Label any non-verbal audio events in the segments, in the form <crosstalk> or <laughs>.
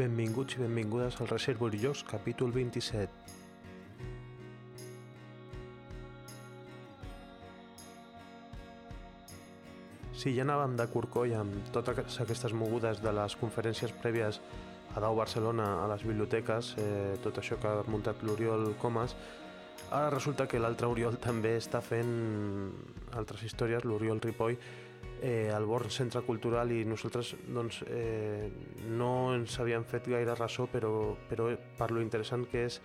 Benvinguts i benvingudes al Jocs, capítol 27. Si ja anàvem de corcoll amb totes aquestes mogudes de les conferències prèvies a Dau Barcelona a les biblioteques, eh, tot això que ha muntat l'Oriol Comas, ara resulta que l'altre Oriol també està fent altres històries, l'Oriol Ripoll, eh, al Born Centre Cultural i nosaltres doncs, eh, no ens havíem fet gaire ressò, però, però per lo interessant que és,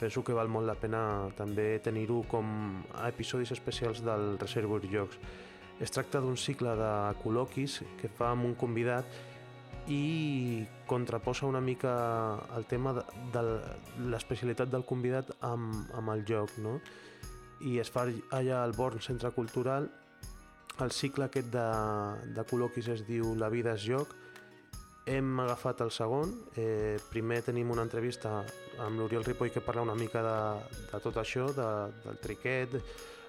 penso que val molt la pena també tenir-ho com a episodis especials del Reservoir Jocs. Es tracta d'un cicle de col·loquis que fa amb un convidat i contraposa una mica el tema de, de l'especialitat del convidat amb, amb el joc, no? I es fa allà al Born Centre Cultural el cicle aquest de, de col·loquis es diu La vida és joc. Hem agafat el segon. Eh, primer tenim una entrevista amb l'Oriol Ripoll que parla una mica de, de tot això, de, del triquet,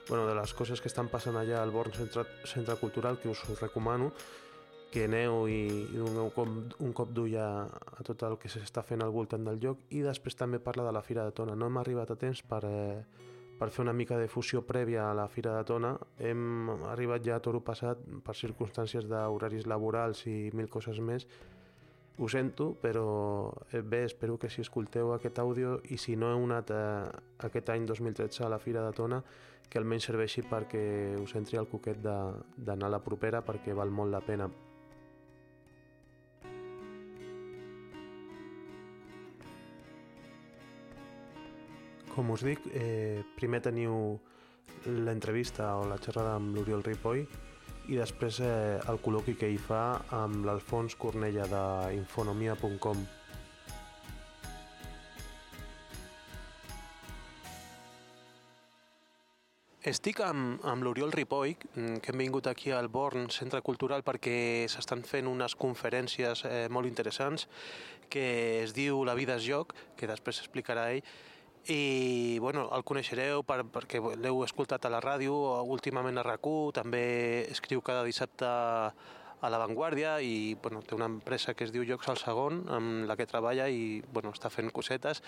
bueno, de les coses que estan passant allà al Born Centre, Centre Cultural, que us, us recomano que aneu i, i doneu com, un cop d'ull a, a tot el que s'està fent al voltant del lloc i després també parla de la Fira de Tona. No hem arribat a temps per, eh, per fer una mica de fusió prèvia a la Fira de Tona. Hem arribat ja a toro passat per circumstàncies d'horaris laborals i mil coses més. Ho sento, però eh, bé, espero que si escolteu aquest àudio i si no heu anat a, aquest any 2013 a la Fira de Tona, que almenys serveixi perquè us entri el coquet d'anar a la propera perquè val molt la pena. Com us dic, eh, primer teniu l'entrevista o la xerrada amb l'Oriol Ripoll i després eh, el col·loqui que hi fa amb l'Alfons Cornella d'infonomia.com. Estic amb, amb l'Oriol Ripoll, que hem vingut aquí al Born Centre Cultural perquè s'estan fent unes conferències eh, molt interessants que es diu La vida és joc, que després explicarà ell, i bueno, el coneixereu per, perquè l'heu escoltat a la ràdio, últimament a rac també escriu cada dissabte a La Vanguardia i bueno, té una empresa que es diu Jocs al Segon amb la que treballa i bueno, està fent cosetes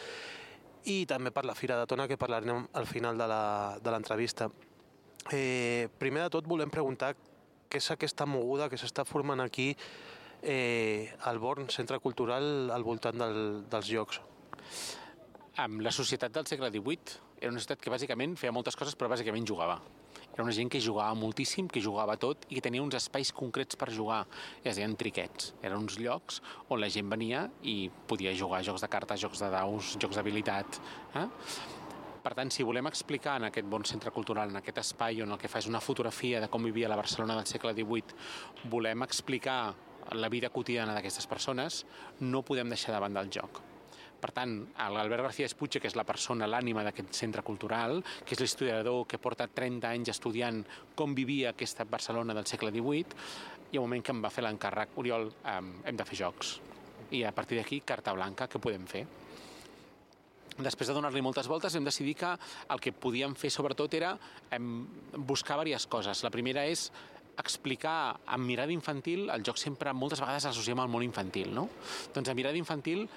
i també per la Fira de Tona que parlarem al final de l'entrevista. Eh, primer de tot volem preguntar què és aquesta moguda que s'està formant aquí eh, al Born Centre Cultural al voltant del, dels jocs amb la societat del segle XVIII. Era una societat que bàsicament feia moltes coses, però bàsicament jugava. Era una gent que jugava moltíssim, que jugava tot i que tenia uns espais concrets per jugar. I es deien triquets. Eren uns llocs on la gent venia i podia jugar jocs de cartes, jocs de daus, jocs d'habilitat. Eh? Per tant, si volem explicar en aquest bon centre cultural, en aquest espai on el que fa és una fotografia de com vivia la Barcelona del segle XVIII, volem explicar la vida quotidiana d'aquestes persones, no podem deixar de banda el joc per tant, l'Albert García Espuche, que és la persona, l'ànima d'aquest centre cultural, que és l'historiador que porta 30 anys estudiant com vivia aquesta Barcelona del segle XVIII, i al moment que em va fer l'encàrrec, Oriol, hem de fer jocs. I a partir d'aquí, carta blanca, què podem fer? després de donar-li moltes voltes vam decidir que el que podíem fer sobretot era buscar diverses coses. La primera és explicar amb mirada infantil, el joc sempre moltes vegades l'associem al món infantil, no? Doncs a mirada infantil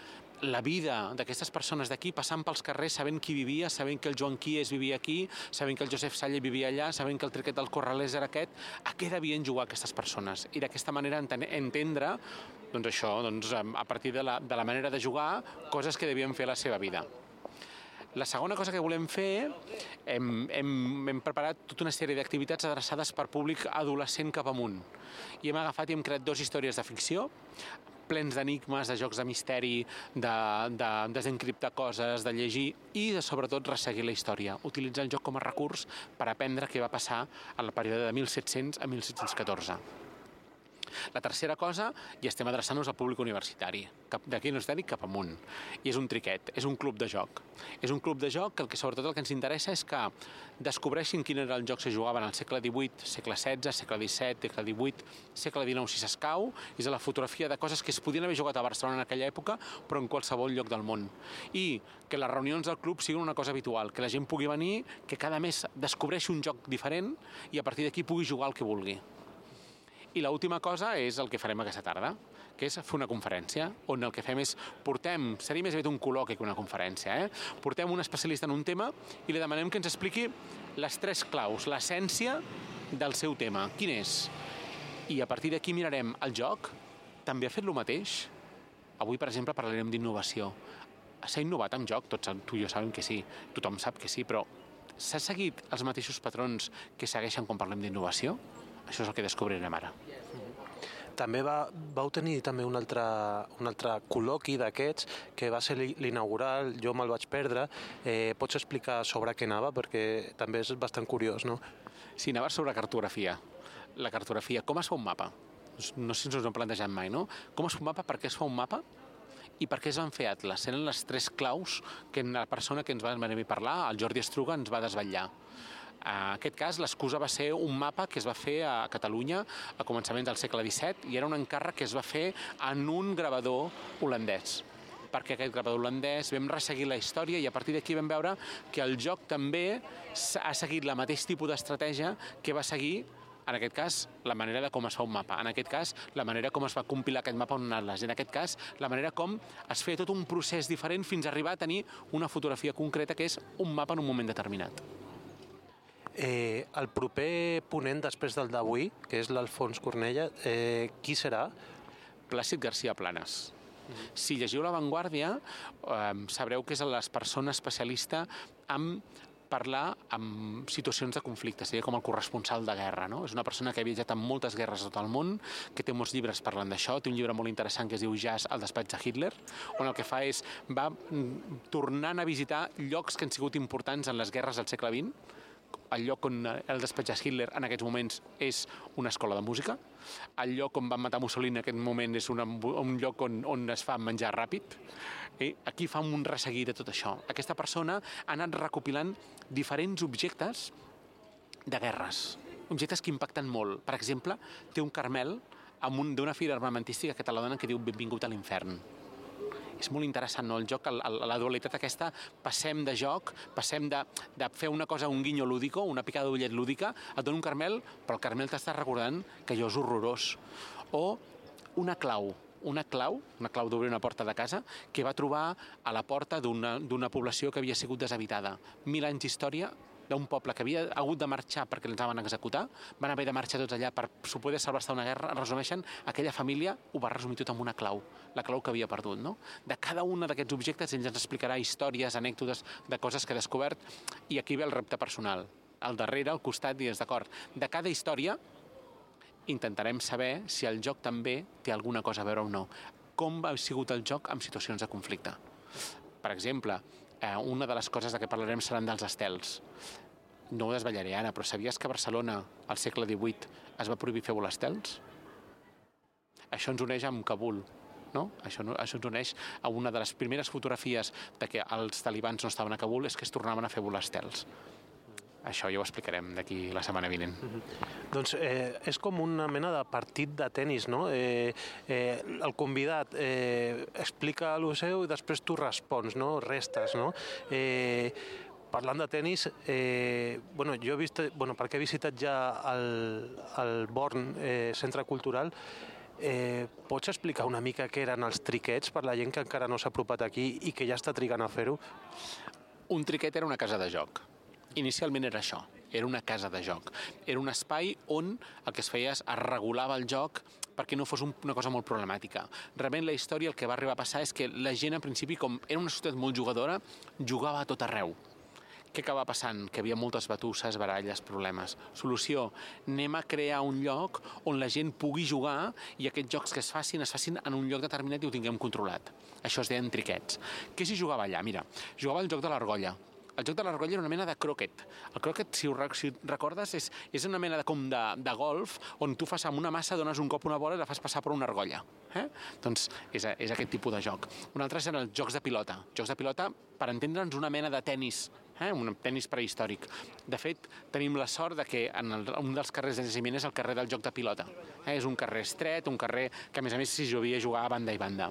la vida d'aquestes persones d'aquí passant pels carrers sabent qui vivia, sabent que el Joan Quies vivia aquí, sabent que el Josep Salle vivia allà, sabent que el triquet del Corralés era aquest, a què devien jugar aquestes persones? I d'aquesta manera entendre doncs això, doncs, a partir de la, de la manera de jugar, coses que devien fer a la seva vida. La segona cosa que volem fer, hem, hem, hem preparat tota una sèrie d'activitats adreçades per públic adolescent cap amunt. I hem agafat i hem creat dues històries de ficció plens d'enigmes, de jocs de misteri, de, de desencriptar coses, de llegir i de, sobretot, resseguir la història. Utilitzar el joc com a recurs per aprendre què va passar a la període de 1700 a 1714. La tercera cosa, i estem adreçant-nos al públic universitari, d'aquí universitari cap amunt. I és un triquet, és un club de joc. És un club de joc que el que sobretot el que ens interessa és que descobreixin quin era el joc que jugaven al segle XVIII, segle XVI, segle XVII, segle XVIII, segle XIX, si s'escau, és la fotografia de coses que es podien haver jugat a Barcelona en aquella època, però en qualsevol lloc del món. I que les reunions del club siguin una cosa habitual, que la gent pugui venir, que cada mes descobreixi un joc diferent i a partir d'aquí pugui jugar el que vulgui. I l'última cosa és el que farem aquesta tarda, que és fer una conferència, on el que fem és portem, seria més aviat un col·loqui que una conferència, eh? portem un especialista en un tema i li demanem que ens expliqui les tres claus, l'essència del seu tema. Quin és? I a partir d'aquí mirarem el joc. També ha fet el mateix? Avui, per exemple, parlarem d'innovació. S'ha innovat amb joc? Tots tu i jo sabem que sí. Tothom sap que sí, però s'ha seguit els mateixos patrons que segueixen quan parlem d'innovació? Això és el que descobrirem ara. També va, vau tenir també un altre, un altre col·loqui d'aquests que va ser l'inaugural, jo me'l vaig perdre. Eh, pots explicar sobre què anava? Perquè també és bastant curiós, no? Sí, anava sobre cartografia. La cartografia, com es fa un mapa? No sé si ens ho hem plantejat mai, no? Com es fa un mapa, per què es fa un mapa i per què es van fer atles? Eren les tres claus que la persona que ens va venir a parlar, el Jordi Estruga, ens va desvetllar. En aquest cas, l'excusa va ser un mapa que es va fer a Catalunya a començaments del segle XVII i era un encàrrec que es va fer en un gravador holandès perquè aquest gravador holandès vam resseguir la història i a partir d'aquí vam veure que el joc també ha seguit la mateix tipus d'estratègia que va seguir en aquest cas, la manera de com es fa un mapa. En aquest cas, la manera com es va compilar aquest mapa en un atlas. En aquest cas, la manera com es feia tot un procés diferent fins a arribar a tenir una fotografia concreta que és un mapa en un moment determinat. Eh, el proper ponent després del d'avui, que és l'Alfons Cornella, eh, qui serà? Plàcid García Planes. Si llegiu La Vanguardia, eh, sabreu que és les persones especialista en parlar amb situacions de conflicte, seria com el corresponsal de guerra, no? És una persona que ha viatjat en moltes guerres a tot el món, que té molts llibres parlant d'això, té un llibre molt interessant que es diu Jazz al despatx de Hitler, on el que fa és va mm, tornant a visitar llocs que han sigut importants en les guerres del segle XX, el lloc on el despatx Hitler en aquests moments és una escola de música, el lloc on van matar Mussolini en aquest moment és una, un lloc on, on es fa menjar ràpid, i aquí fa un resseguir de tot això. Aquesta persona ha anat recopilant diferents objectes de guerres, objectes que impacten molt. Per exemple, té un carmel d'una fira armamentística donen que diu Benvingut a l'infern és molt interessant, no? El joc, el, el, la dualitat aquesta, passem de joc, passem de, de fer una cosa, un guinyo lúdico, una picada d'ullet lúdica, et dona un carmel, però el carmel t'està recordant que allò és horrorós. O una clau, una clau, una clau d'obrir una porta de casa, que va trobar a la porta d'una població que havia sigut deshabitada. Mil anys d'història, d'un poble que havia hagut de marxar perquè els van executar, van haver de marxar tots allà per poder salvar-se una guerra, resumeixen, aquella família ho va resumir tot amb una clau, la clau que havia perdut. No? De cada un d'aquests objectes ell ens explicarà històries, anècdotes de coses que ha descobert i aquí ve el repte personal. Al darrere, al costat, és d'acord. De cada història intentarem saber si el joc també té alguna cosa a veure o no. Com ha sigut el joc en situacions de conflicte. Per exemple, eh, una de les coses de què parlarem seran dels estels. No ho desvetllaré ara, però sabies que a Barcelona, al segle XVIII, es va prohibir fer volar estels? Això ens uneix amb Kabul, no? Això, no, això ens uneix a una de les primeres fotografies de que els talibans no estaven a Kabul és que es tornaven a fer volar estels. Això ja ho explicarem d'aquí la setmana vinent. Mm -hmm. Doncs eh, és com una mena de partit de tennis, no? Eh, eh, el convidat eh, explica el seu i després tu respons, no? Restes, no? Eh, parlant de tennis, eh, bueno, jo he vist, bueno, perquè he visitat ja el, el Born eh, Centre Cultural, eh, pots explicar una mica què eren els triquets per la gent que encara no s'ha apropat aquí i que ja està trigant a fer-ho? Un triquet era una casa de joc inicialment era això, era una casa de joc. Era un espai on el que es feia es regulava el joc perquè no fos un, una cosa molt problemàtica. Realment la història el que va arribar a passar és que la gent, en principi, com era una societat molt jugadora, jugava a tot arreu. Què acaba passant? Que hi havia moltes batusses, baralles, problemes. Solució, anem a crear un lloc on la gent pugui jugar i aquests jocs que es facin, es facin en un lloc determinat i ho tinguem controlat. Això es deien triquets. Què s'hi jugava allà? Mira, jugava el joc de l'argolla, el joc de l'argolla era una mena de croquet. El croquet, si ho, si recordes, és, és una mena de, com de, de golf on tu fas amb una massa, dones un cop una bola i la fas passar per una argolla. Eh? Doncs és, és aquest tipus de joc. Un altre són els jocs de pilota. Jocs de pilota, per entendre'ns, una mena de tennis eh? un tennis prehistòric. De fet, tenim la sort de que en el, un dels carrers de Jaciment és el carrer del joc de pilota. Eh? És un carrer estret, un carrer que a més a més s'hi jovia jugar a banda i banda.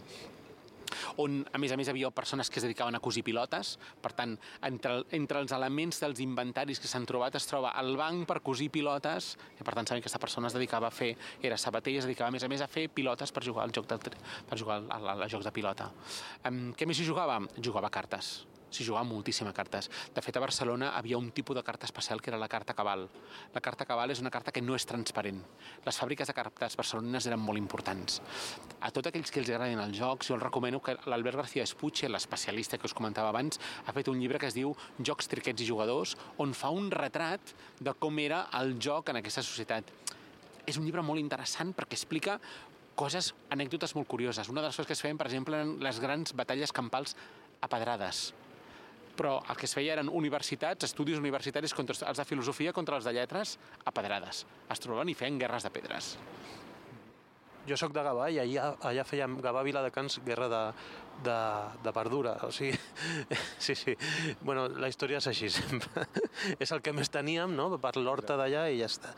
On, a més a més, havia persones que es dedicaven a cosir pilotes. Per tant, entre, entre els elements dels inventaris que s'han trobat es troba el banc per cosir pilotes, i per tant sabem que aquesta persona es dedicava a fer, era sabater i es dedicava a més a més a fer pilotes per jugar al joc del, per jugar als jocs de pilota. Um, què més hi jugava? Jugava cartes s'hi jugava moltíssim a cartes. De fet, a Barcelona havia un tipus de carta especial que era la carta cabal. La carta cabal és una carta que no és transparent. Les fàbriques de cartes barcelonines eren molt importants. A tots aquells que els agraden els jocs, jo els recomano que l'Albert García Espuche, l'especialista que us comentava abans, ha fet un llibre que es diu Jocs, triquets i jugadors, on fa un retrat de com era el joc en aquesta societat. És un llibre molt interessant perquè explica coses, anècdotes molt curioses. Una de les coses que es feien, per exemple, eren les grans batalles campals a pedrades però el que es feia eren universitats, estudis universitaris contra els de filosofia contra els de lletres a pedrades. Es trobaven i feien guerres de pedres. Jo sóc de Gavà i allà, allà fèiem Gavà Viladecans guerra de, de, de verdura. O sigui, <laughs> sí, sí. Bueno, la història és així sempre. <laughs> és el que més teníem, no?, per l'horta d'allà i ja està.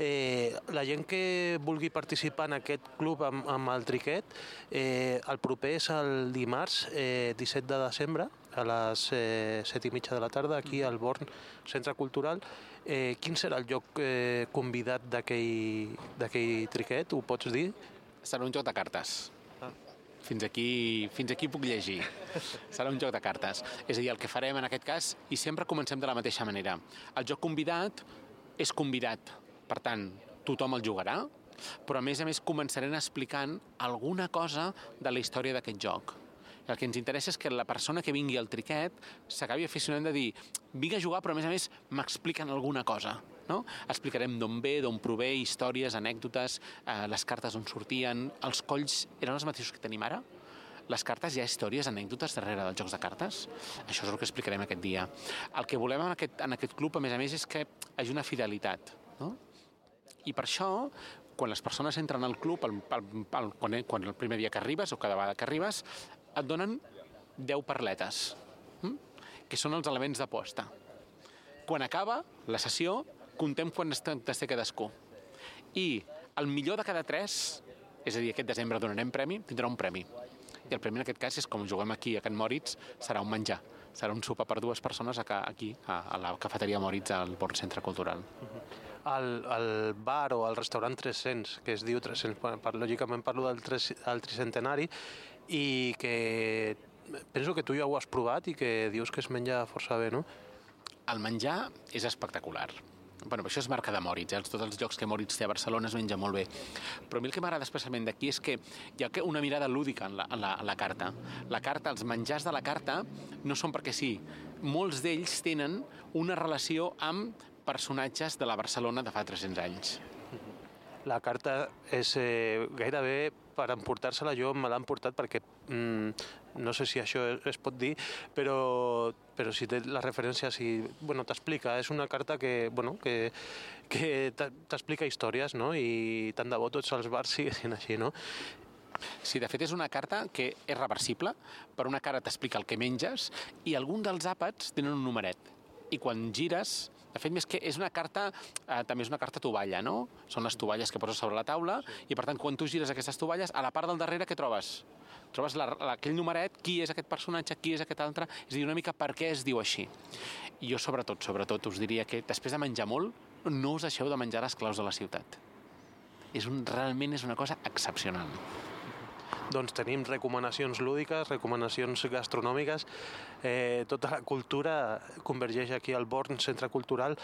Eh, la gent que vulgui participar en aquest club amb, amb el triquet, eh, el proper és el dimarts eh, 17 de desembre, a les eh, 7 i mitja de la tarda, aquí al Born Centre Cultural. Eh, quin serà el lloc eh, convidat d'aquell triquet? Ho pots dir? Serà un joc de cartes. Ah. Fins aquí, fins aquí puc llegir. Serà un joc de cartes. És a dir, el que farem en aquest cas, i sempre comencem de la mateixa manera. El joc convidat és convidat. Per tant, tothom el jugarà, però a més a més començarem explicant alguna cosa de la història d'aquest joc. El que ens interessa és que la persona que vingui al triquet s'acabi aficionant de dir vinc a jugar però a més a més m'expliquen alguna cosa. No? Explicarem d'on ve, d'on prové, històries, anècdotes, eh, les cartes on sortien, els colls eren els mateixos que tenim ara? les cartes hi ha històries, anècdotes darrere dels jocs de cartes. Això és el que explicarem aquest dia. El que volem en aquest, en aquest club, a més a més, és que hi hagi una fidelitat. No? I per això, quan les persones entren al club, el, el, el, quan, quan el primer dia que arribes o cada vegada que arribes, et donen 10 perletes, hm? que són els elements d'aposta. Quan acaba la sessió, contem quan té cadascú. I el millor de cada tres, és a dir, aquest desembre donarem premi, tindrà un premi. I el premi en aquest cas és, com juguem aquí a Can Moritz, serà un menjar. Serà un sopar per dues persones aquí, a la cafeteria Moritz, al Born Centre Cultural. El, el bar o el restaurant 300, que es diu 300, per, lògicament parlo del, tres, del tricentenari, i que penso que tu ja ho has provat i que dius que es menja força bé, no? El menjar és espectacular. Bueno, això és marca de Moritz, eh? tots els llocs que Moritz té a Barcelona es menja molt bé. Però a mi el que m'agrada especialment d'aquí és que hi ha una mirada lúdica en la, en, la, en la carta. La carta, els menjars de la carta no són perquè sí. Molts d'ells tenen una relació amb personatges de la Barcelona de fa 300 anys. La carta és eh, gairebé per emportar-se-la jo me l'ha emportat perquè mm, no sé si això es, es pot dir, però, però si té la referència, si, bueno, t'explica, és una carta que, bueno, que, que t'explica històries, no? I tant de bo tots els bars siguin així, no? Sí, de fet és una carta que és reversible, per una cara t'explica el que menges i algun dels àpats tenen un numeret. I quan gires de fet, més que és una carta, eh, també és una carta tovalla, no? Són les tovalles que poses sobre la taula i, per tant, quan tu gires aquestes tovalles, a la part del darrere què trobes? Trobes la, la, aquell numeret, qui és aquest personatge, qui és aquest altre, és a dir, una mica per què es diu així. I jo, sobretot, sobretot, us diria que després de menjar molt, no us deixeu de menjar les claus de la ciutat. És un, realment és una cosa excepcional doncs tenim recomanacions lúdiques, recomanacions gastronòmiques, eh, tota la cultura convergeix aquí al Born Centre Cultural.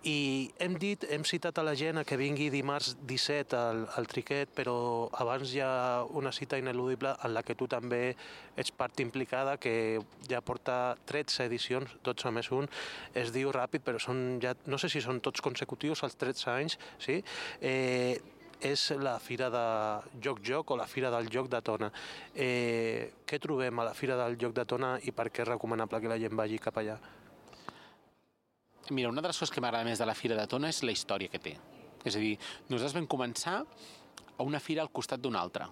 I hem dit, hem citat a la gent que vingui dimarts 17 al, al Triquet, però abans hi ha una cita ineludible en la que tu també ets part implicada, que ja porta 13 edicions, 12 més 1, es diu ràpid, però són ja, no sé si són tots consecutius, els 13 anys, sí? Eh, és la Fira de Joc Joc o la Fira del Joc de Tona. Eh, què trobem a la Fira del Joc de Tona i per què és recomanable que la gent vagi cap allà? Mira, una de les coses que m'agrada més de la Fira de Tona és la història que té. És a dir, nosaltres vam començar a una fira al costat d'una altra.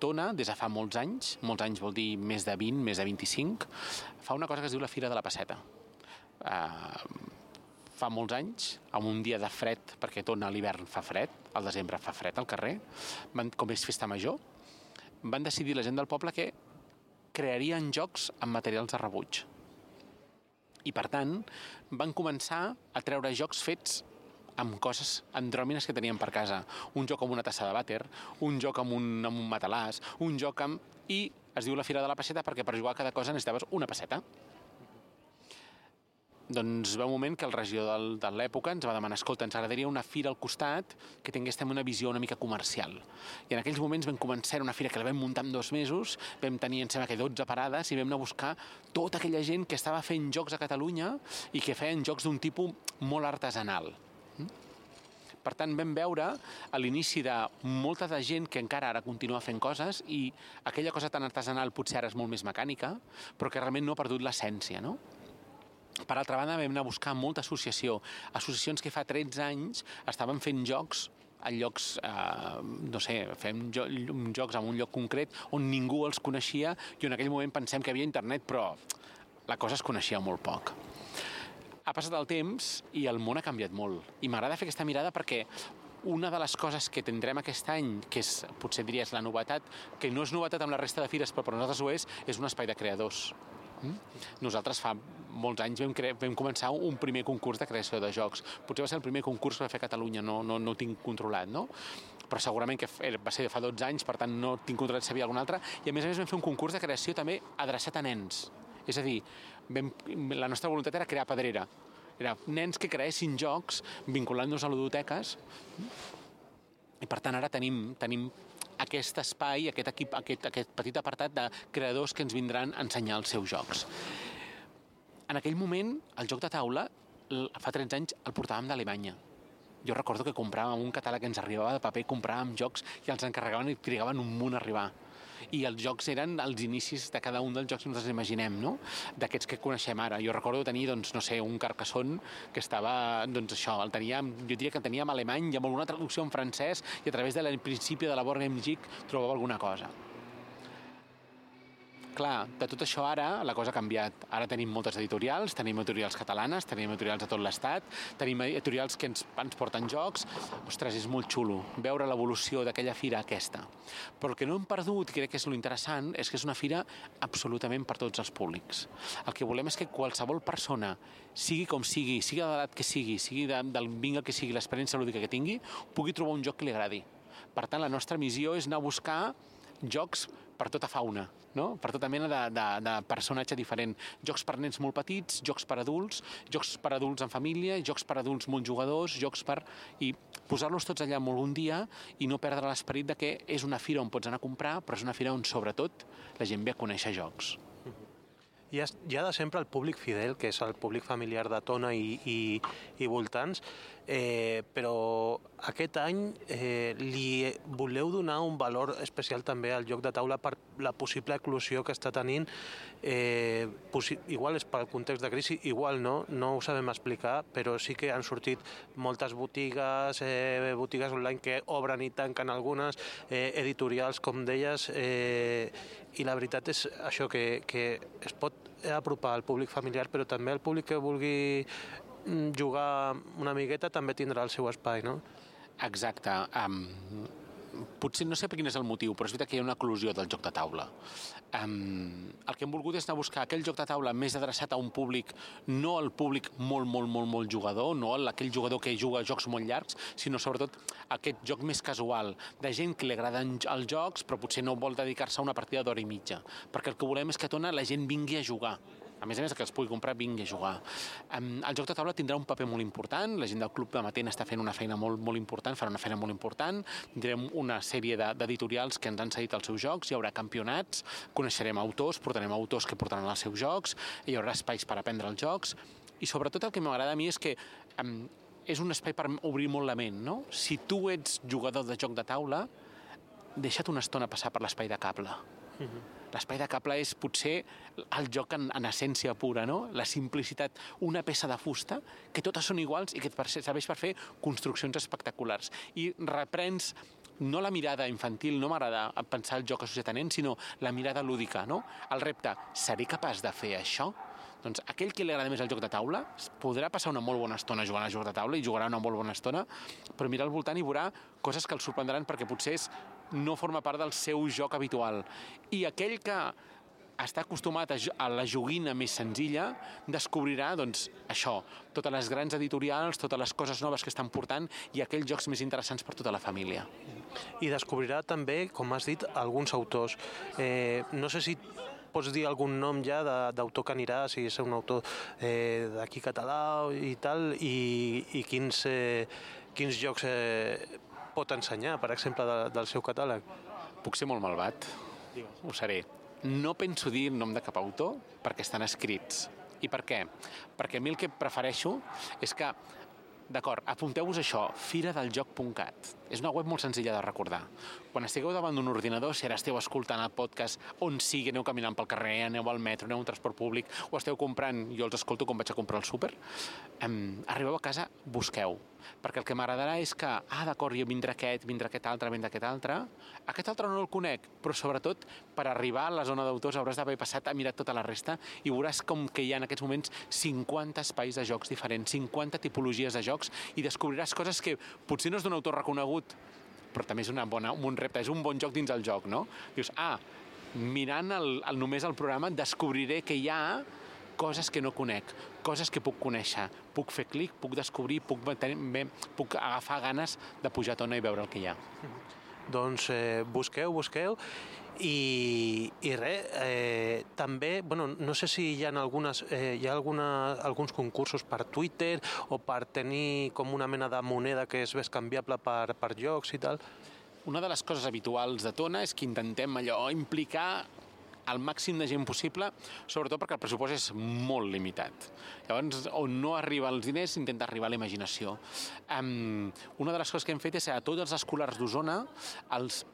Tona, des de fa molts anys, molts anys vol dir més de 20, més de 25, fa una cosa que es diu la Fira de la Passeta. Uh, fa molts anys, amb un dia de fred, perquè torna l'hivern fa fred, al desembre fa fred al carrer, van, com és festa major, van decidir la gent del poble que crearien jocs amb materials de rebuig. I, per tant, van començar a treure jocs fets amb coses andròmines que tenien per casa. Un joc amb una tassa de vàter, un joc amb un, amb un matalàs, un joc amb... I es diu la Fira de la Passeta perquè per jugar a cada cosa necessitaves una passeta. Doncs va un moment que el regió del, de l'època ens va demanar, escolta, ens agradaria una fira al costat que tingués una visió una mica comercial. I en aquells moments vam començar una fira que la vam muntar en dos mesos, vam tenir, em sembla que 12 parades, i vam anar a buscar tota aquella gent que estava fent jocs a Catalunya i que feien jocs d'un tipus molt artesanal. Per tant, vam veure a l'inici de molta de gent que encara ara continua fent coses i aquella cosa tan artesanal potser ara és molt més mecànica, però que realment no ha perdut l'essència, no? Per altra banda, vam anar a buscar molta associació. Associacions que fa 13 anys estaven fent jocs a llocs, eh, no sé, fem jo, jocs en un lloc concret on ningú els coneixia i en aquell moment pensem que havia internet, però la cosa es coneixia molt poc. Ha passat el temps i el món ha canviat molt. I m'agrada fer aquesta mirada perquè una de les coses que tindrem aquest any, que és, potser diries la novetat, que no és novetat amb la resta de fires, però per nosaltres ho és, és un espai de creadors. Nosaltres fa molts anys vam, cre vam començar un primer concurs de creació de jocs. Potser va ser el primer concurs que va fer Catalunya, no, no, no ho tinc controlat, no? però segurament que va ser fa 12 anys, per tant no tinc controlat si havia algun altre, i a més a més vam fer un concurs de creació també adreçat a nens. És a dir, vam, la nostra voluntat era crear pedrera. Era nens que creessin jocs vinculant-nos a ludoteques i per tant ara tenim, tenim aquest espai, aquest, equip, aquest, aquest petit apartat de creadors que ens vindran a ensenyar els seus jocs. En aquell moment, el joc de taula, fa 13 anys, el portàvem d'Alemanya. Jo recordo que compràvem un catàleg que ens arribava de paper, compràvem jocs i els encarregaven i trigaven un munt a arribar i els jocs eren els inicis de cada un dels jocs que nosaltres imaginem, no? D'aquests que coneixem ara. Jo recordo tenir, doncs, no sé, un Carcassonne que estava, doncs això, el teníem, jo diria que el teníem alemany i amb alguna traducció en francès i a través del principi de la Board Game trobava alguna cosa clar, de tot això ara la cosa ha canviat. Ara tenim moltes editorials, tenim editorials catalanes, tenim editorials de tot l'estat, tenim editorials que ens, ens porten jocs. Ostres, és molt xulo veure l'evolució d'aquella fira aquesta. Però el que no hem perdut, crec que és lo interessant, és que és una fira absolutament per tots els públics. El que volem és que qualsevol persona, sigui com sigui, sigui de l'edat que sigui, sigui de, del vinga que sigui, l'experiència lúdica que tingui, pugui trobar un joc que li agradi. Per tant, la nostra missió és anar a buscar jocs per tota fauna, no? per tota mena de, de, de personatge diferent. Jocs per nens molt petits, jocs per adults, jocs per adults en família, jocs per adults molt jugadors, jocs per... i posar-los tots allà molt un dia i no perdre l'esperit de que és una fira on pots anar a comprar, però és una fira on sobretot la gent ve a conèixer jocs hi ha, hi ha de sempre el públic fidel, que és el públic familiar de Tona i, i, i voltants, eh, però aquest any eh, li voleu donar un valor especial també al joc de taula per la possible eclosió que està tenint. Eh, igual és pel context de crisi, igual no, no ho sabem explicar, però sí que han sortit moltes botigues, eh, botigues online que obren i tanquen algunes, eh, editorials, com deies, eh, i la veritat és això, que, que es pot apropar al públic familiar, però també al públic que vulgui jugar una miqueta també tindrà el seu espai, no? Exacte. Um, potser no sé per quin és el motiu, però és veritat que hi ha una eclosió del joc de taula. Um, el que hem volgut és anar a buscar aquell joc de taula més adreçat a un públic, no al públic molt, molt, molt, molt jugador, no aquell jugador que juga jocs molt llargs, sinó sobretot aquest joc més casual, de gent que li agraden els jocs, però potser no vol dedicar-se a una partida d'hora i mitja, perquè el que volem és que a Tona la gent vingui a jugar, a més a més que es pugui comprar, vingui a jugar. El joc de taula tindrà un paper molt important, la gent del Club de Matent està fent una feina molt, molt important, farà una feina molt important, tindrem una sèrie d'editorials que ens han cedit els seus jocs, hi haurà campionats, coneixerem autors, portarem autors que portaran els seus jocs, hi haurà espais per aprendre els jocs, i sobretot el que m'agrada a mi és que és un espai per obrir molt la ment, no? Si tu ets jugador de joc de taula, deixa't una estona passar per l'espai de cable. Uh mhm. L'espai de cable és potser el joc en, en essència pura, no? La simplicitat, una peça de fusta, que totes són iguals i que et serveix per fer construccions espectaculars. I reprens no la mirada infantil, no m'agrada pensar el joc associat a nens, sinó la mirada lúdica, no? El repte, seré capaç de fer això? Doncs aquell que li agrada més el joc de taula podrà passar una molt bona estona jugant a joc de taula i jugarà una molt bona estona, però mirar al voltant i veurà coses que el sorprendran perquè potser és no forma part del seu joc habitual. I aquell que està acostumat a, la joguina més senzilla, descobrirà doncs, això, totes les grans editorials, totes les coses noves que estan portant i aquells jocs més interessants per tota la família. I descobrirà també, com has dit, alguns autors. Eh, no sé si pots dir algun nom ja d'autor que anirà, si és un autor eh, d'aquí català i tal, i, i quins, eh, quins jocs eh, pot ensenyar, per exemple, de, del seu catàleg? Puc ser molt malvat? Digues. Ho seré. No penso dir el nom de cap autor perquè estan escrits. I per què? Perquè a mi el que prefereixo és que D'acord, apunteu-vos això, firadeljoc.cat. És una web molt senzilla de recordar. Quan estigueu davant d'un ordinador, si ara esteu escoltant el podcast on sigui, aneu caminant pel carrer, aneu al metro, aneu un transport públic, o esteu comprant, jo els escolto com vaig a comprar al súper, um, arribeu a casa, busqueu perquè el que m'agradarà és que, ah, d'acord, jo vindrà aquest, vindrà aquest altre, vindrà aquest altre, aquest altre no el conec, però sobretot per arribar a la zona d'autors hauràs d'haver passat a mirar tota la resta i veuràs com que hi ha en aquests moments 50 espais de jocs diferents, 50 tipologies de jocs i descobriràs coses que potser no és d'un autor reconegut, però també és una bona, un repte, és un bon joc dins el joc, no? Dius, ah, mirant el, el, només el programa descobriré que hi ha coses que no conec, coses que puc conèixer. Puc fer clic, puc descobrir, puc, tenir, puc agafar ganes de pujar a tona i veure el que hi ha. Doncs eh, busqueu, busqueu i, i res, eh, també, bueno, no sé si hi ha, algunes, eh, hi ha alguna, alguns concursos per Twitter o per tenir com una mena de moneda que és canviable per, per jocs i tal. Una de les coses habituals de Tona és que intentem allò implicar al màxim de gent possible, sobretot perquè el pressupost és molt limitat. Llavors, on no arriba els diners, intenta arribar a la imaginació. Um, una de les coses que hem fet és a tots els escolars d'Osona,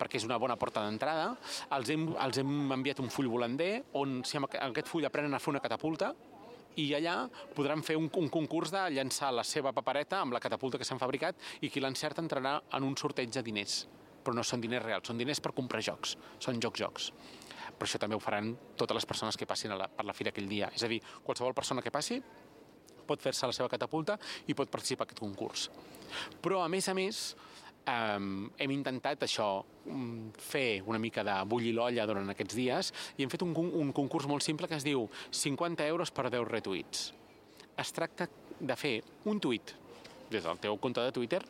perquè és una bona porta d'entrada, els, hem, els hem enviat un full volander on si amb aquest full aprenen a fer una catapulta, i allà podran fer un, un concurs de llançar la seva papereta amb la catapulta que s'han fabricat i qui l'encerta entrarà en un sorteig de diners però no són diners reals, són diners per comprar jocs, són jocs-jocs però això també ho faran totes les persones que passin la, per la fira aquell dia. És a dir, qualsevol persona que passi pot fer-se la seva catapulta i pot participar en aquest concurs. Però, a més a més, hem intentat això, mm, fer una mica de bullir l'olla durant aquests dies i hem fet un, un concurs molt simple que es diu 50 euros per 10 retuits. Es tracta de fer un tuit des del teu compte de Twitter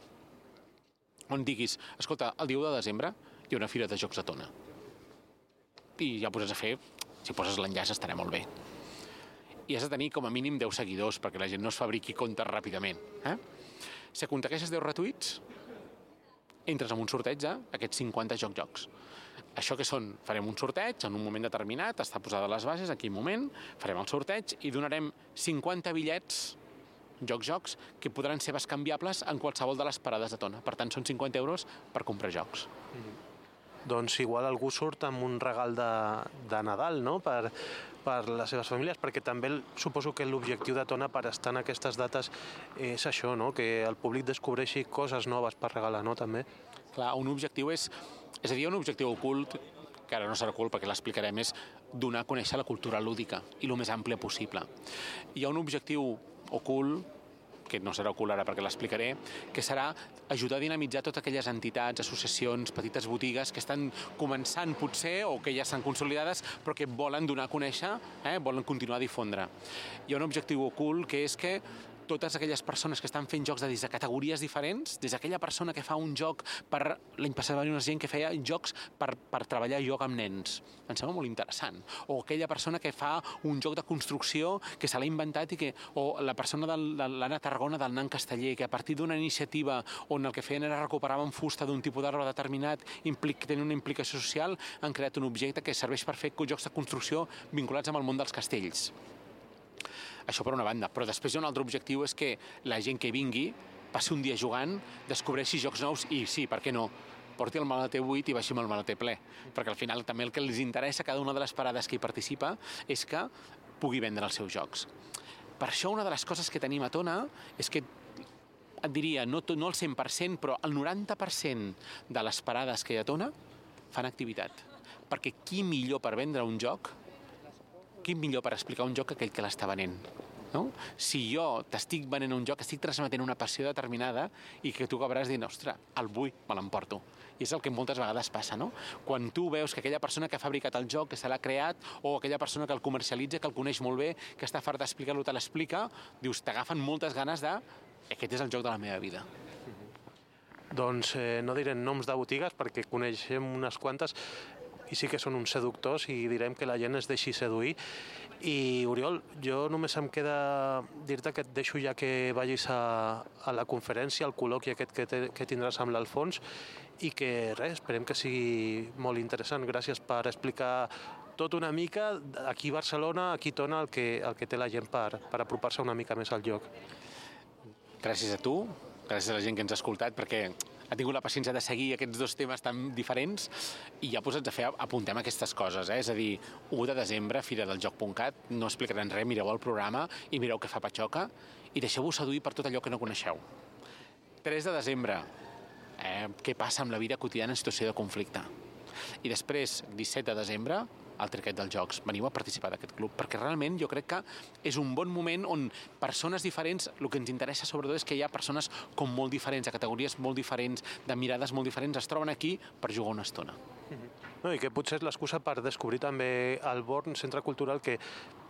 on diguis, escolta, el dia de desembre hi ha una fira de jocs a Tona i ja poses a fer, si poses l'enllaç estarà molt bé. I has de tenir com a mínim 10 seguidors perquè la gent no es fabriqui comptes ràpidament. Eh? Si aconsegueixes 10 retuits, entres en un sorteig a aquests 50 joc-jocs. Això que són? Farem un sorteig en un moment determinat, està posada les bases, aquí moment, farem el sorteig i donarem 50 bitllets jocs-jocs que podran ser bescanviables en qualsevol de les parades de tona. Per tant, són 50 euros per comprar jocs. Mm -hmm doncs igual algú surt amb un regal de, de Nadal no? per, per les seves famílies, perquè també suposo que l'objectiu de Tona per estar en aquestes dates és això, no? que el públic descobreixi coses noves per regalar, no? també. Clar, un objectiu és, és a dir, un objectiu ocult que ara no serà ocult perquè l'explicarem, és donar a conèixer la cultura lúdica i el més àmplia possible. Hi ha un objectiu ocult que no serà ocult ara perquè l'explicaré, que serà ajudar a dinamitzar totes aquelles entitats, associacions, petites botigues que estan començant potser o que ja estan consolidades però que volen donar a conèixer, eh, volen continuar a difondre. Hi ha un objectiu ocult que és que totes aquelles persones que estan fent jocs de, des de categories diferents, des d'aquella persona que fa un joc per... L'any passat va una gent que feia jocs per, per treballar joc amb nens. Em sembla molt interessant. O aquella persona que fa un joc de construcció que se l'ha inventat i que... O la persona de l'Anna Tarragona del Nan Casteller, que a partir d'una iniciativa on el que feien era recuperar en fusta d'un tipus d'arbre determinat, implic, tenir una implicació social, han creat un objecte que serveix per fer jocs de construcció vinculats amb el món dels castells. Això per una banda, però després hi ha un altre objectiu, és que la gent que vingui passi un dia jugant, descobreixi jocs nous i sí, per què no, porti el maleter buit i baixi amb el maleter ple. Perquè al final també el que els interessa a cada una de les parades que hi participa és que pugui vendre els seus jocs. Per això una de les coses que tenim a Tona és que et diria, no, no el 100%, però el 90% de les parades que hi ha a Tona fan activitat. Perquè qui millor per vendre un joc quin millor per explicar un joc que aquell que l'està venent? No? Si jo t'estic venent un joc, estic transmetent una passió determinada i que tu acabaràs dient, ostres, el vull, me l'emporto. I és el que moltes vegades passa, no? Quan tu veus que aquella persona que ha fabricat el joc, que se l'ha creat, o aquella persona que el comercialitza, que el coneix molt bé, que està fart d'explicar-lo, te l'explica, dius, t'agafen moltes ganes de aquest és el joc de la meva vida. Doncs eh, no direm noms de botigues perquè coneixem unes quantes i sí que són uns seductors i direm que la gent es deixi seduir. I, Oriol, jo només em queda dir-te que et deixo ja que vagis a, a la conferència, al col·loqui aquest que, te, que tindràs amb l'Alfons i que res, esperem que sigui molt interessant. Gràcies per explicar tot una mica aquí a Barcelona, aquí Tona, el que, el que té la gent per, per apropar-se una mica més al lloc. Gràcies a tu, gràcies a la gent que ens ha escoltat, perquè ha tingut la paciència de seguir aquests dos temes tan diferents i ja posats a fer, apuntem aquestes coses, eh? és a dir, 1 de desembre, Fira del Joc.cat, no explicaran res, mireu el programa i mireu què fa Patxoca i deixeu-vos seduir per tot allò que no coneixeu. 3 de desembre, eh, què passa amb la vida quotidiana en situació de conflicte. I després, 17 de desembre, al Triquet dels Jocs. Veniu a participar d'aquest club, perquè realment jo crec que és un bon moment on persones diferents, el que ens interessa sobretot és que hi ha persones com molt diferents, de categories molt diferents, de mirades molt diferents, es troben aquí per jugar una estona. No, I que potser és l'excusa per descobrir també el Born, centre cultural que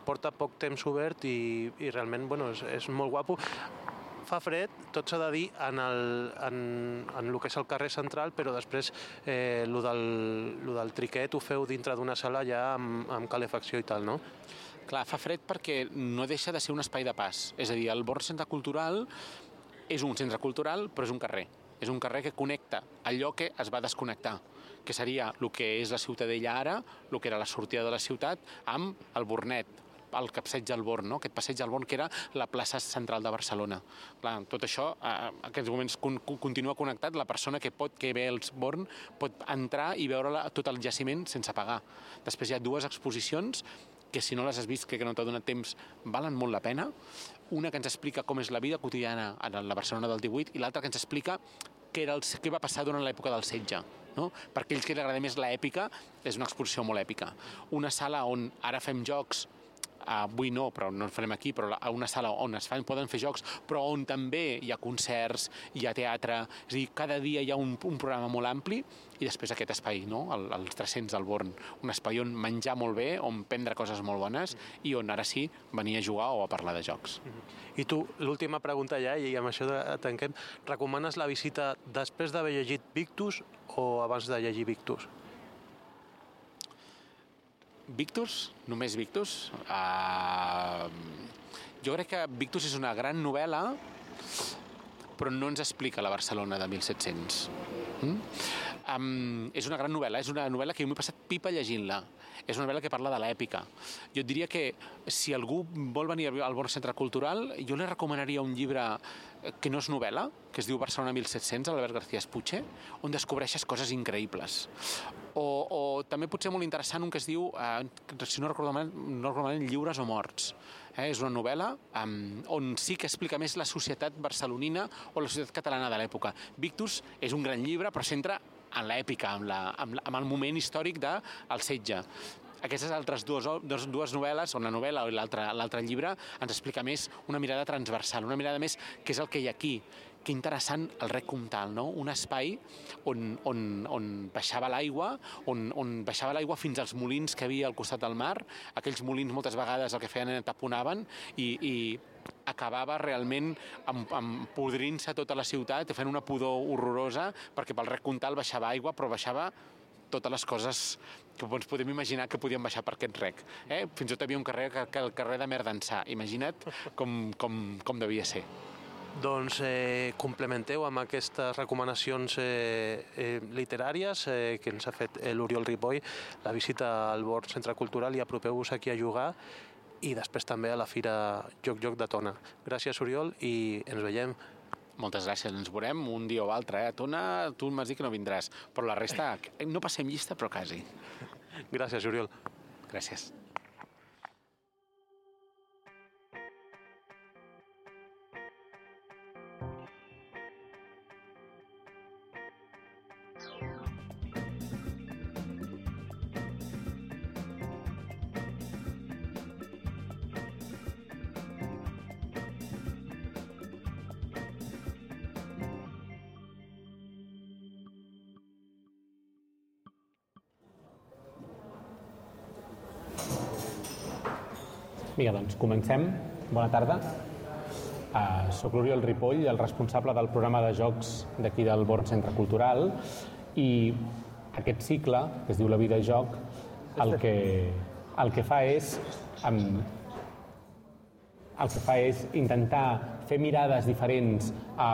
porta poc temps obert i, i realment bueno, és, és molt guapo fa fred, tot s'ha de dir, en el, en, en el que és el carrer central, però després eh, lo, del, lo del triquet ho feu dintre d'una sala ja amb, amb calefacció i tal, no? Clar, fa fred perquè no deixa de ser un espai de pas. És a dir, el Born Centre Cultural és un centre cultural, però és un carrer. És un carrer que connecta allò que es va desconnectar que seria el que és la Ciutadella ara, el que era la sortida de la ciutat, amb el Bornet, el capseig del Born, no? aquest passeig del Born que era la plaça central de Barcelona. Clar, tot això a aquests moments con continua connectat, la persona que pot que ve als Born pot entrar i veure tot el jaciment sense pagar. Després hi ha dues exposicions que si no les has vist, crec que no t'ha donat temps, valen molt la pena. Una que ens explica com és la vida quotidiana a la Barcelona del 18 i l'altra que ens explica què, era el, què va passar durant l'època del setge. No? Per aquells que li agrada més l'èpica, és una exposició molt èpica. Una sala on ara fem jocs avui no, però no en farem aquí, però a una sala on es fan, poden fer jocs, però on també hi ha concerts, hi ha teatre, és a dir, cada dia hi ha un, un programa molt ampli i després aquest espai, no? el, els 300 al Born, un espai on menjar molt bé, on prendre coses molt bones i on ara sí venir a jugar o a parlar de jocs. I tu, l'última pregunta ja, i amb això tanquem, recomanes la visita després d'haver llegit Victus o abans de llegir Victus? Victus, només Victus. Uh, jo crec que Victus és una gran novel·la, però no ens explica la Barcelona de 1700. Mm? Um, és una gran novel·la, és una novel·la que jo m'he passat pipa llegint-la. És una novel·la que parla de l'èpica. Jo diria que si algú vol venir al Born Centre Cultural, jo li recomanaria un llibre que no és novel·la, que es diu Barcelona 1700, l'Albert García Espuche, on descobreixes coses increïbles. O, o també potser molt interessant un que es diu, eh, si no recordo mal, no recordo mal, Lliures o Morts. Eh, és una novel·la um, on sí que explica més la societat barcelonina o la societat catalana de l'època. Victus és un gran llibre, però centra en l'èpica, amb, la, amb, amb el moment històric del de, setge. Aquestes altres dues, dues, dues novel·les, la novel·la o l'altre llibre, ens explica més una mirada transversal, una mirada més què és el que hi ha aquí, que interessant el rec comtal, no? un espai on, on, on baixava l'aigua, on, on baixava l'aigua fins als molins que havia al costat del mar, aquells molins moltes vegades el que feien era taponaven i, i acabava realment podrint-se tota la ciutat fent una pudor horrorosa perquè pel rec comtal baixava aigua però baixava totes les coses que ens podem imaginar que podien baixar per aquest rec. Eh? Fins i tot havia un carrer que, el carrer de Merdansà. Imagina't com, com, com devia ser. Doncs eh, complementeu amb aquestes recomanacions eh, eh, literàries eh, que ens ha fet l'Oriol Ripoll, la visita al Bord Centre Cultural i apropeu-vos aquí a jugar i després també a la Fira Joc Joc de Tona. Gràcies, Oriol, i ens veiem moltes gràcies, ens veurem un dia o altre. Eh? A Tona tu m'has dit que no vindràs, però la resta no passem llista, però quasi. Gràcies, Oriol. Gràcies. Vinga, doncs, comencem. Bona tarda. Uh, soc l'Oriol Ripoll, el responsable del programa de jocs d'aquí del Born Centre Cultural i aquest cicle, que es diu La vida i joc, el que, el que fa és um, el que fa és intentar fer mirades diferents a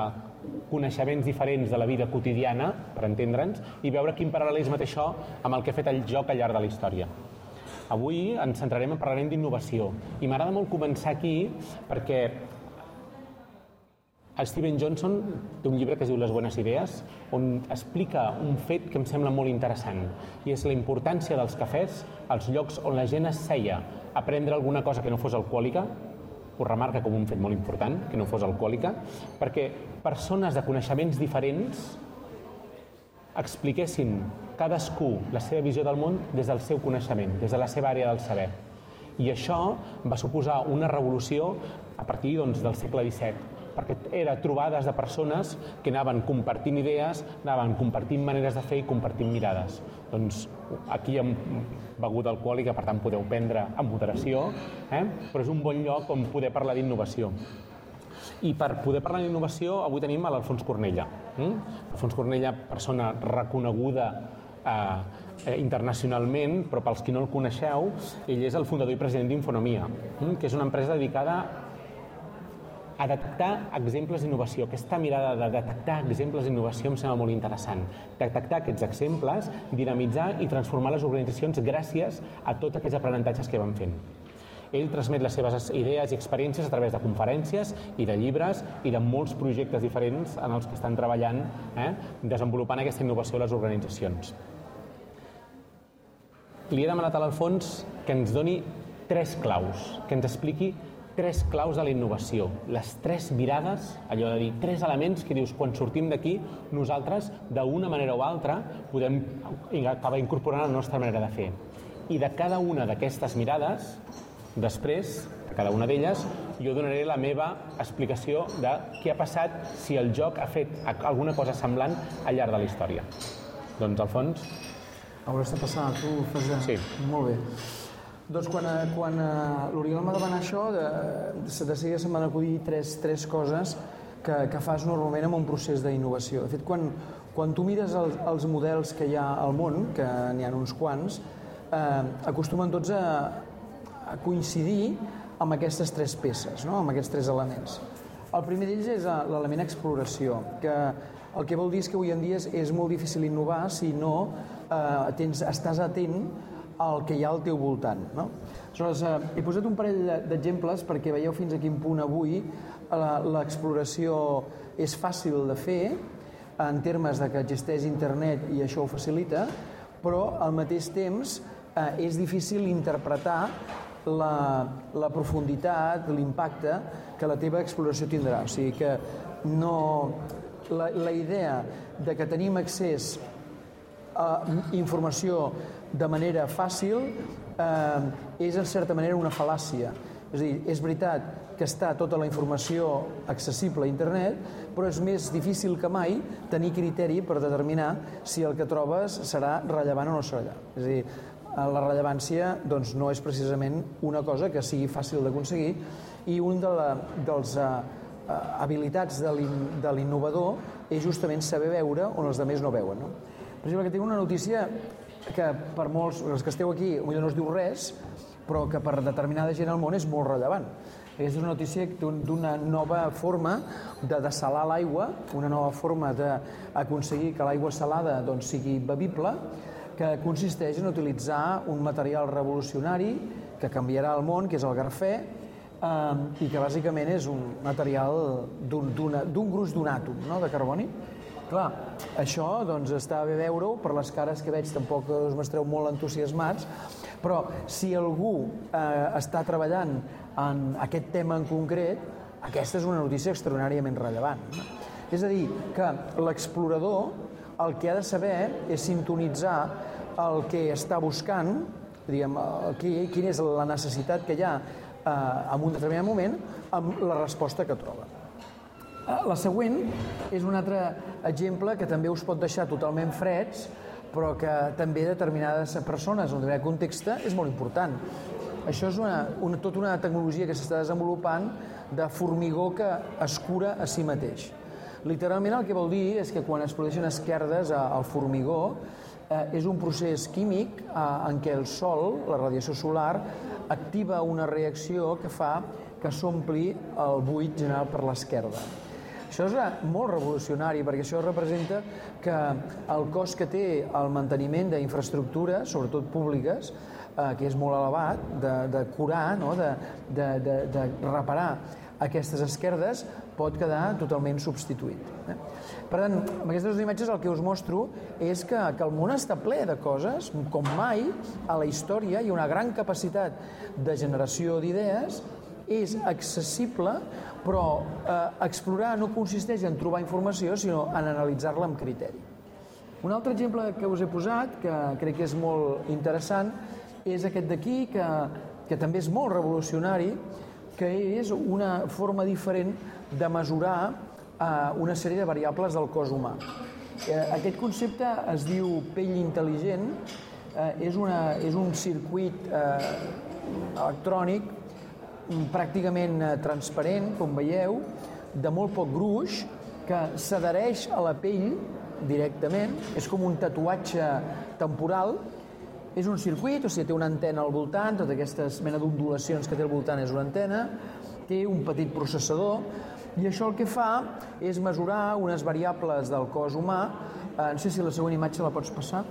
coneixements diferents de la vida quotidiana, per entendre'ns, i veure quin paral·lelisme té això amb el que ha fet el joc al llarg de la història. Avui ens centrarem en parlarem d'innovació. I m'agrada molt començar aquí perquè Steven Johnson té un llibre que es diu Les bones idees on explica un fet que em sembla molt interessant i és la importància dels cafès als llocs on la gent es seia. A prendre alguna cosa que no fos alcohòlica ho remarca com un fet molt important, que no fos alcohòlica, perquè persones de coneixements diferents expliquessin cadascú la seva visió del món des del seu coneixement, des de la seva àrea del saber. I això va suposar una revolució a partir doncs, del segle XVII, perquè era trobades de persones que anaven compartint idees, anaven compartint maneres de fer i compartint mirades. Doncs aquí hi ha begut alcohòlica, per tant podeu prendre amb moderació, eh? però és un bon lloc on poder parlar d'innovació. I per poder parlar d'innovació, avui tenim l'Alfons Cornella. Mm? Alfons Cornella, persona reconeguda eh, internacionalment, però pels qui no el coneixeu, ell és el fundador i president d'Infonomia, mm? que és una empresa dedicada a detectar exemples d'innovació. Aquesta mirada de detectar exemples d'innovació em sembla molt interessant. Detectar aquests exemples, dinamitzar i transformar les organitzacions gràcies a tots aquests aprenentatges que van fent. Ell transmet les seves idees i experiències a través de conferències i de llibres i de molts projectes diferents en els que estan treballant, eh, desenvolupant aquesta innovació a les organitzacions. Li he demanat a l'Alfons que ens doni tres claus, que ens expliqui tres claus de la innovació, les tres mirades, allò de dir, tres elements que dius, quan sortim d'aquí, nosaltres, d'una manera o altra, podem acabar incorporant la nostra manera de fer. I de cada una d'aquestes mirades, Després, a cada una d'elles, jo donaré la meva explicació de què ha passat si el joc ha fet alguna cosa semblant al llarg de la història. Doncs, Alfons... Hauràs de passar, tu fas de... Sí. Molt bé. Doncs quan, eh, quan eh, l'Oriol m'ha demanat això, de, de seguida se'm van acudir tres, tres coses que, que fas normalment en un procés d'innovació. De fet, quan, quan tu mires els, els models que hi ha al món, que n'hi ha uns quants, eh, acostumen tots a, a coincidir amb aquestes tres peces, no? amb aquests tres elements. El primer d'ells és eh, l'element exploració, que el que vol dir és que avui en dia és, és molt difícil innovar si no eh, tens, estàs atent al que hi ha al teu voltant. No? Aleshores, eh, he posat un parell d'exemples perquè veieu fins a quin punt avui l'exploració és fàcil de fer en termes de que existeix internet i això ho facilita, però al mateix temps eh, és difícil interpretar la, la profunditat, l'impacte que la teva exploració tindrà. O sigui que no, la, la idea de que tenim accés a informació de manera fàcil eh, és en certa manera una fal·làcia. És a dir, és veritat que està tota la informació accessible a internet, però és més difícil que mai tenir criteri per determinar si el que trobes serà rellevant o no serà. És a dir, Eh, la rellevància doncs, no és precisament una cosa que sigui fàcil d'aconseguir i un de la, dels uh, habilitats de l'innovador és justament saber veure on els altres no veuen. No? Per exemple, que tinc una notícia que per molts, els que esteu aquí, potser no es diu res, però que per determinada gent al món és molt rellevant. És una notícia d'una nova forma de dessalar l'aigua, una nova forma d'aconseguir que l'aigua salada doncs, sigui bevible, que consisteix en utilitzar un material revolucionari que canviarà el món, que és el garfè, eh, i que bàsicament és un material d'un gruix d'un àtom no, de carboni. Clar, això doncs, està bé veure-ho, per les cares que veig tampoc us mostreu molt entusiasmats, però si algú eh, està treballant en aquest tema en concret, aquesta és una notícia extraordinàriament rellevant. És a dir, que l'explorador el que ha de saber és sintonitzar el que està buscant, diguem, quina és la necessitat que hi ha eh, en un determinat moment, amb la resposta que troba. Eh, la següent és un altre exemple que també us pot deixar totalment freds, però que també determinades persones en determinat context és molt important. Això és una, una, tota una tecnologia que s'està desenvolupant de formigó que es cura a si mateix. Literalment el que vol dir és que quan es produeixen esquerdes al formigó eh, és un procés químic eh, en què el sol, la radiació solar, activa una reacció que fa que s'ompli el buit general per l'esquerda. Això és molt revolucionari perquè això representa que el cost que té el manteniment d'infraestructures, sobretot públiques, eh, que és molt elevat, de, de curar, no? de, de, de, de reparar aquestes esquerdes, pot quedar totalment substituït. Eh? Per tant, amb aquestes dues imatges el que us mostro és que, que el món està ple de coses, com mai a la història hi ha una gran capacitat de generació d'idees és accessible, però eh, explorar no consisteix en trobar informació, sinó en analitzar-la amb criteri. Un altre exemple que us he posat, que crec que és molt interessant, és aquest d'aquí, que, que també és molt revolucionari, que és una forma diferent de mesurar eh, una sèrie de variables del cos humà. Eh, aquest concepte es diu pell intel·ligent, eh, és, una, és un circuit eh, electrònic pràcticament eh, transparent, com veieu, de molt poc gruix, que s'adhereix a la pell directament, és com un tatuatge temporal, és un circuit, o sigui, té una antena al voltant, tota aquesta mena d'ondulacions que té al voltant és una antena, té un petit processador, i això el que fa és mesurar unes variables del cos humà, eh, no sé si la següent imatge la pots passar,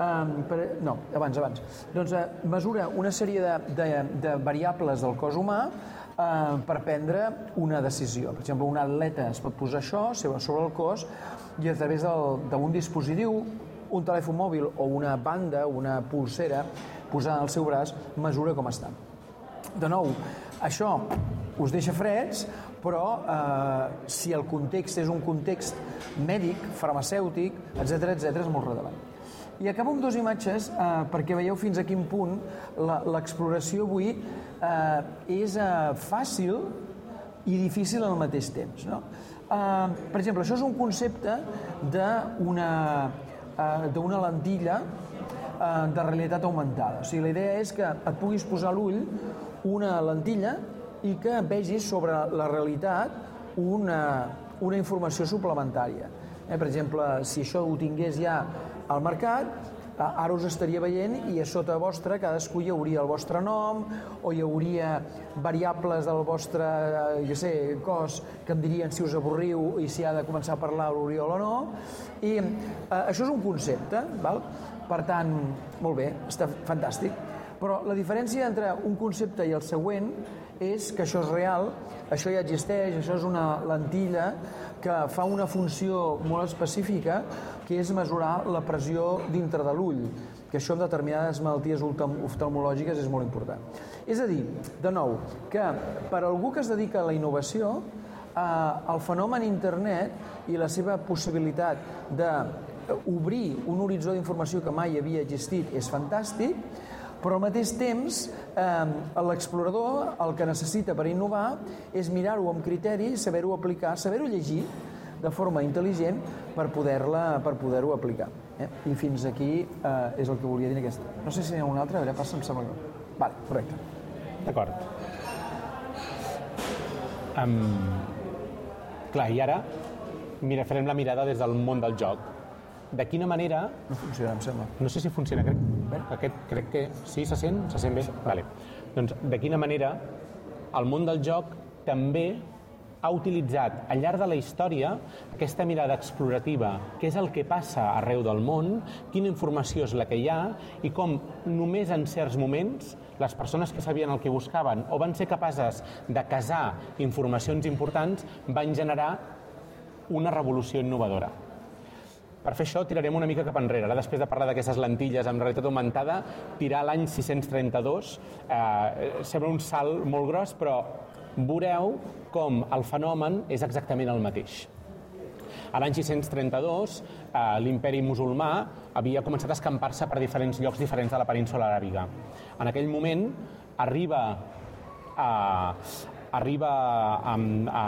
Um, per, no, abans, abans. Doncs uh, mesura una sèrie de, de, de variables del cos humà uh, per prendre una decisió. Per exemple, un atleta es pot posar això sobre el cos i a través d'un dispositiu, un telèfon mòbil o una banda, una pulsera, posada al seu braç, mesura com està. De nou, això us deixa freds, però eh, si el context és un context mèdic, farmacèutic, etc etc és molt rellevant. I acabo amb dues imatges eh, perquè veieu fins a quin punt l'exploració avui eh, és eh, fàcil i difícil al mateix temps. No? Eh, per exemple, això és un concepte d'una eh, lentilla eh, de realitat augmentada. O sigui, la idea és que et puguis posar l'ull una lentilla i que vegis sobre la realitat una, una informació suplementària. Eh, per exemple, si això ho tingués ja al mercat, ara us estaria veient i a sota vostre cadascú hi hauria el vostre nom o hi hauria variables del vostre eh, jo sé, cos que em dirien si us avorriu i si ha de començar a parlar l'Oriol o no i eh, això és un concepte val? per tant, molt bé, està fantàstic però la diferència entre un concepte i el següent és que això és real, això ja existeix, això és una lentilla que fa una funció molt específica que és mesurar la pressió dintre de l'ull, que això en determinades malalties oftalmològiques és molt important. És a dir, de nou, que per algú que es dedica a la innovació, eh, el fenomen internet i la seva possibilitat d'obrir un horitzó d'informació que mai havia existit és fantàstic, però al mateix temps eh, l'explorador el que necessita per innovar és mirar-ho amb criteri, saber-ho aplicar, saber-ho llegir, de forma intel·ligent per poder-la per poder-ho aplicar. Eh? I fins aquí eh, és el que volia dir aquesta. No sé si hi ha una altra, a veure, passa, em sembla que... Vale, correcte. D'acord. Um, clar, i ara, mira, farem la mirada des del món del joc. De quina manera... No funciona, em sembla. No sé si funciona, crec, bé? aquest, crec que sí, se sent? Se sent bé? Vale. Doncs de quina manera el món del joc també ha utilitzat al llarg de la història aquesta mirada explorativa, què és el que passa arreu del món, quina informació és la que hi ha i com només en certs moments les persones que sabien el que buscaven o van ser capaces de casar informacions importants van generar una revolució innovadora. Per fer això tirarem una mica cap enrere. Ara, després de parlar d'aquestes lentilles amb realitat augmentada, tirar l'any 632 eh, sembla un salt molt gros, però veureu com el fenomen és exactament el mateix. A l'any 632, eh, l'imperi musulmà havia començat a escampar-se per diferents llocs diferents de la península aràbiga. En aquell moment arriba a, arriba a, a,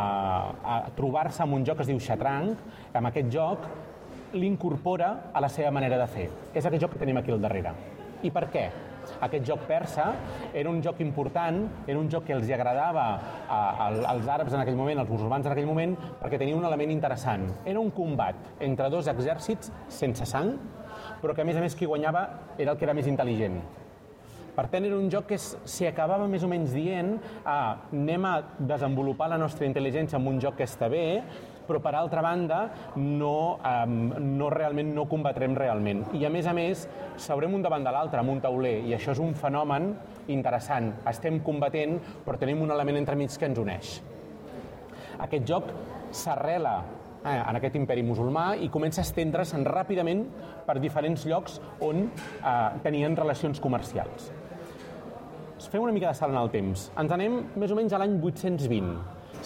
a trobar-se amb un joc que es diu Xatranc. Amb aquest joc l'incorpora a la seva manera de fer. És aquest joc que tenim aquí al darrere. I per què? Aquest joc persa era un joc important, era un joc que els agradava a, a, als àrabs en aquell moment, als musulmans en aquell moment, perquè tenia un element interessant. Era un combat entre dos exèrcits sense sang, però que a més a més qui guanyava era el que era més intel·ligent. Per tant, era un joc que s'hi acabava més o menys dient ah, anem a desenvolupar la nostra intel·ligència en un joc que està bé, però per altra banda no, um, no realment no combatrem realment. I a més a més s'haurem un davant de l'altre amb un tauler i això és un fenomen interessant. Estem combatent però tenim un element entremig que ens uneix. Aquest joc s'arrela eh, en aquest imperi musulmà i comença a estendre's ràpidament per diferents llocs on eh, tenien relacions comercials. Fem una mica de salt en el temps. Ens anem més o menys a l'any 820,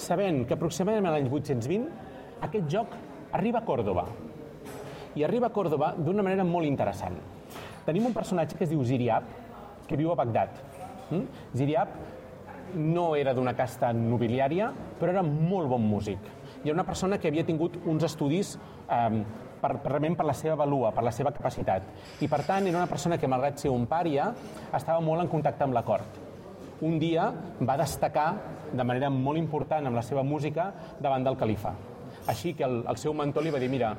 sabent que aproximadament a l'any 820 aquest joc arriba a Còrdoba. I arriba a Còrdoba d'una manera molt interessant. Tenim un personatge que es diu Ziriab, que viu a Bagdad. Mm? Ziriab no era d'una casta nobiliària, però era molt bon músic. I era una persona que havia tingut uns estudis eh, per, realment per la seva valua, per la seva capacitat. I per tant era una persona que, malgrat ser un pària, estava molt en contacte amb la cort. Un dia va destacar de manera molt important amb la seva música davant del califa. Així que el, el seu mentor li va dir, mira,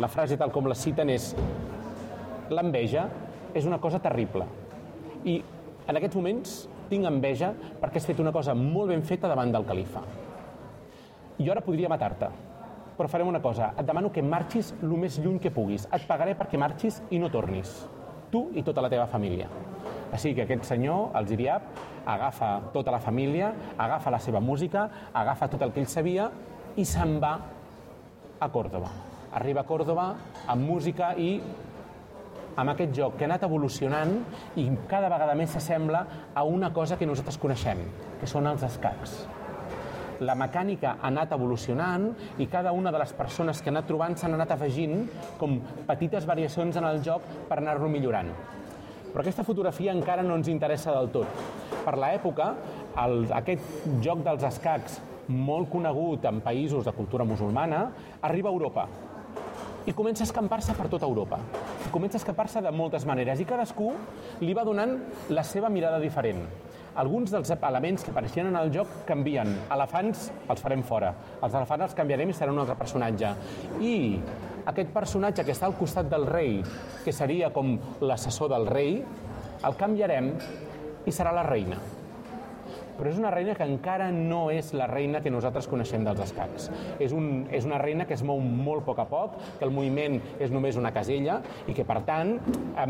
la frase tal com la citen és l'enveja és una cosa terrible. I en aquests moments tinc enveja perquè has fet una cosa molt ben feta davant del califa. Jo ara podria matar-te, però farem una cosa. Et demano que marxis el més lluny que puguis. Et pagaré perquè marxis i no tornis. Tu i tota la teva família. Així que aquest senyor, el Ziriab, agafa tota la família, agafa la seva música, agafa tot el que ell sabia i se'n va a Còrdoba. Arriba a Còrdoba amb música i amb aquest joc que ha anat evolucionant i cada vegada més s'assembla a una cosa que nosaltres coneixem, que són els escacs. La mecànica ha anat evolucionant i cada una de les persones que ha anat trobant s'han anat afegint com petites variacions en el joc per anar-lo millorant. Però aquesta fotografia encara no ens interessa del tot. Per l'època, aquest joc dels escacs molt conegut en països de cultura musulmana, arriba a Europa i comença a escampar-se per tota Europa. Comença a escapar-se de moltes maneres i cadascú li va donant la seva mirada diferent. Alguns dels elements que apareixien en el joc canvien. Elefants els farem fora. Els elefants els canviarem i serà un altre personatge. I aquest personatge que està al costat del rei, que seria com l'assessor del rei, el canviarem i serà la reina però és una reina que encara no és la reina que nosaltres coneixem dels escacs. És, un, és una reina que es mou molt a poc a poc, que el moviment és només una casella i que, per tant, eh,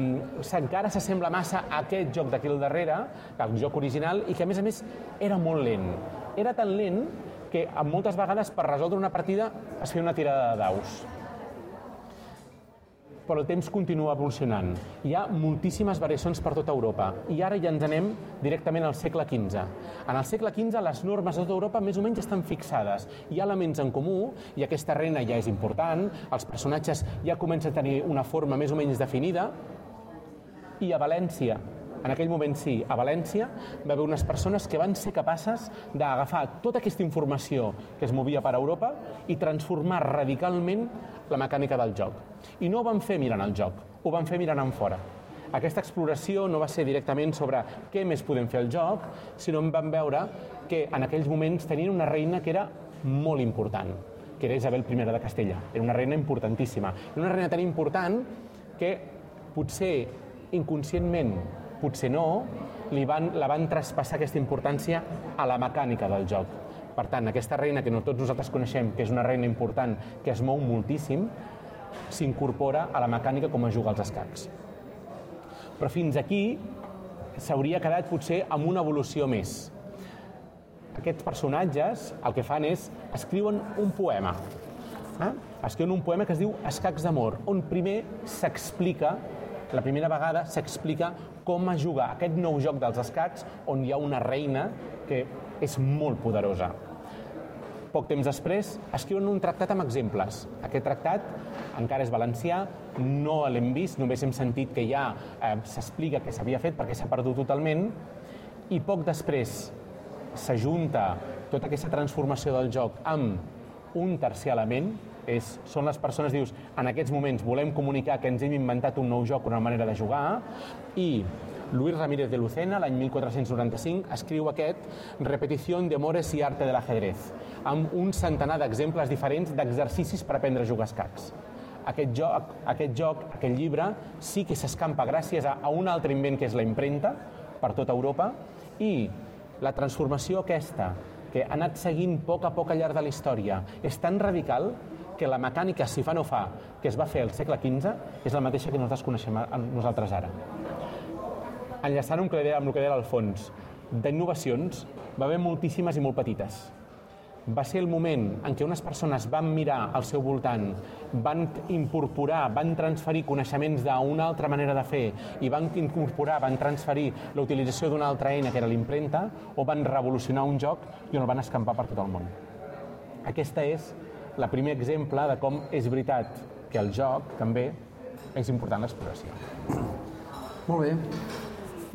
encara s'assembla massa a aquest joc d'aquí al darrere, el joc original, i que, a més a més, era molt lent. Era tan lent que moltes vegades per resoldre una partida es feia una tirada de daus però el temps continua evolucionant. Hi ha moltíssimes variacions per tota Europa i ara ja ens anem directament al segle XV. En el segle XV les normes de tota Europa més o menys estan fixades. Hi ha elements en comú i aquesta reina ja és important, els personatges ja comencen a tenir una forma més o menys definida i a València en aquell moment sí, a València va haver unes persones que van ser capaces d'agafar tota aquesta informació que es movia per Europa i transformar radicalment la mecànica del joc. I no ho van fer mirant el joc, ho van fer mirant en fora. Aquesta exploració no va ser directament sobre què més podem fer al joc, sinó en van veure que en aquells moments tenien una reina que era molt important, que era Isabel I de Castella. Era una reina importantíssima. Era una reina tan important que potser inconscientment, potser no, li van, la van traspassar aquesta importància a la mecànica del joc. Per tant, aquesta reina que no tots nosaltres coneixem, que és una reina important, que es mou moltíssim, s'incorpora a la mecànica com a juga als escacs. Però fins aquí s'hauria quedat potser amb una evolució més. Aquests personatges el que fan és escriuen un poema. Eh? Escriuen un poema que es diu Escacs d'amor, on primer s'explica, la primera vegada s'explica com a jugar aquest nou joc dels escacs on hi ha una reina que és molt poderosa. Poc temps després escriuen un tractat amb exemples. Aquest tractat encara és valencià, no l'hem vist, només hem sentit que ja eh, s'explica que s'havia fet perquè s'ha perdut totalment, i poc després s'ajunta tota aquesta transformació del joc amb un tercer element, és, són les persones, dius, en aquests moments volem comunicar que ens hem inventat un nou joc, una manera de jugar, i Luis Ramírez de Lucena, l'any 1495, escriu aquest Repetición de Mores i arte de l'ajedrez, amb un centenar d'exemples diferents d'exercicis per aprendre a jugar escacs. Aquest joc, aquest joc, aquest llibre, sí que s'escampa gràcies a, a un altre invent que és la impremta per tota Europa i la transformació aquesta que ha anat seguint a poc a poc al llarg de la història és tan radical que la mecànica, si fa no fa, que es va fer al segle XV, és la mateixa que nosaltres coneixem nosaltres ara. Enllaçant amb amb el que deia l'Alfons, d'innovacions va haver moltíssimes i molt petites va ser el moment en què unes persones van mirar al seu voltant, van incorporar, van transferir coneixements d'una altra manera de fer i van incorporar, van transferir la utilització d'una altra eina que era l'impremta o van revolucionar un joc i el van escampar per tot el món. Aquesta és la primer exemple de com és veritat que el joc també és important l'exploració. Molt bé.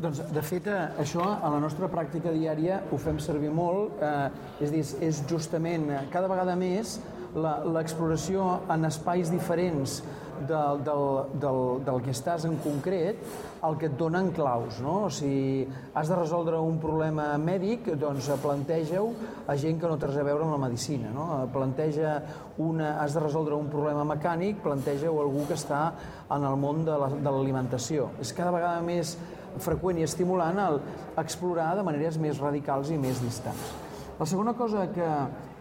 Doncs, de fet, eh, això a la nostra pràctica diària ho fem servir molt, eh, és dir, és justament eh, cada vegada més l'exploració en espais diferents del, del, del, del que estàs en concret el que et donen claus. No? Si has de resoldre un problema mèdic, doncs planteja-ho a gent que no té res a veure amb la medicina. No? Planteja una, has de resoldre un problema mecànic, planteja-ho algú que està en el món de l'alimentació. La, és cada vegada més freqüent i estimulant el explorar de maneres més radicals i més distants. La segona cosa que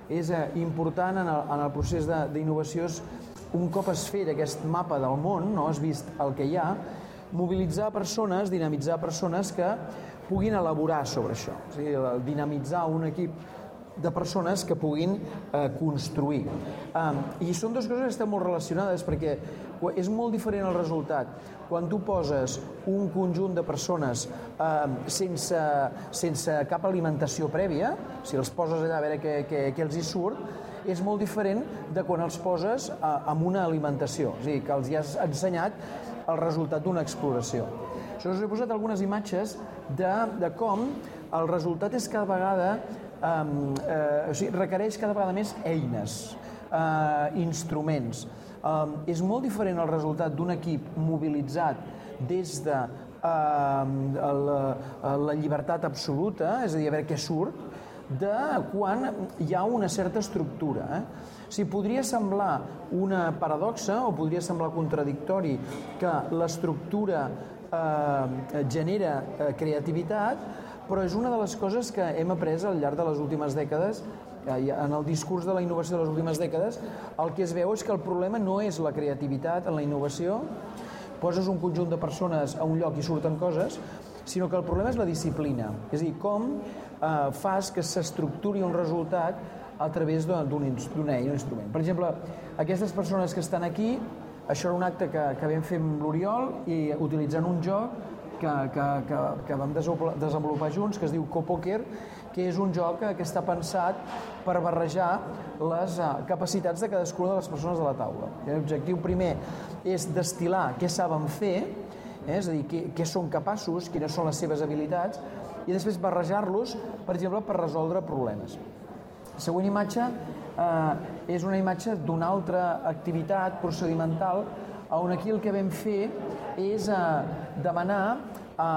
és eh, important en el, en el procés d'innovació és un cop es fet aquest mapa del món, no has vist el que hi ha, mobilitzar persones, dinamitzar persones que puguin elaborar sobre això. O sigui, dinamitzar un equip de persones que puguin eh, construir. Um, I són dues coses que estan molt relacionades perquè és molt diferent el resultat quan tu poses un conjunt de persones eh, sense, sense cap alimentació prèvia, si els poses allà a veure què, què, què els hi surt, és molt diferent de quan els poses eh, amb una alimentació, és a dir, que els hi has ensenyat el resultat d'una exploració. Això us he posat algunes imatges de, de com el resultat és cada vegada eh, eh, o sigui, requereix cada vegada més eines, eh, instruments. Um, és molt diferent el resultat d'un equip mobilitzat des de uh, la, la llibertat absoluta, és a dir, a veure què surt, de quan hi ha una certa estructura. Eh? Sigui, podria semblar una paradoxa o podria semblar contradictori que l'estructura eh, genera eh, creativitat, però és una de les coses que hem après al llarg de les últimes dècades en el discurs de la innovació de les últimes dècades, el que es veu és que el problema no és la creativitat en la innovació, poses un conjunt de persones a un lloc i surten coses, sinó que el problema és la disciplina. És a dir, com eh, fas que s'estructuri un resultat a través d'un instrument. Per exemple, aquestes persones que estan aquí, això era un acte que, que vam fer amb l'Oriol i utilitzant un joc que, que, que, que vam desenvolupar junts, que es diu Copoker, que és un joc que, que està pensat per barrejar les uh, capacitats de cadascuna de les persones de la taula. L'objectiu primer és destilar què saben fer, eh, és a dir, què, què són capaços, quines són les seves habilitats, i després barrejar-los, per exemple, per resoldre problemes. La següent imatge eh, és una imatge d'una altra activitat procedimental on aquí el que vam fer és eh, demanar a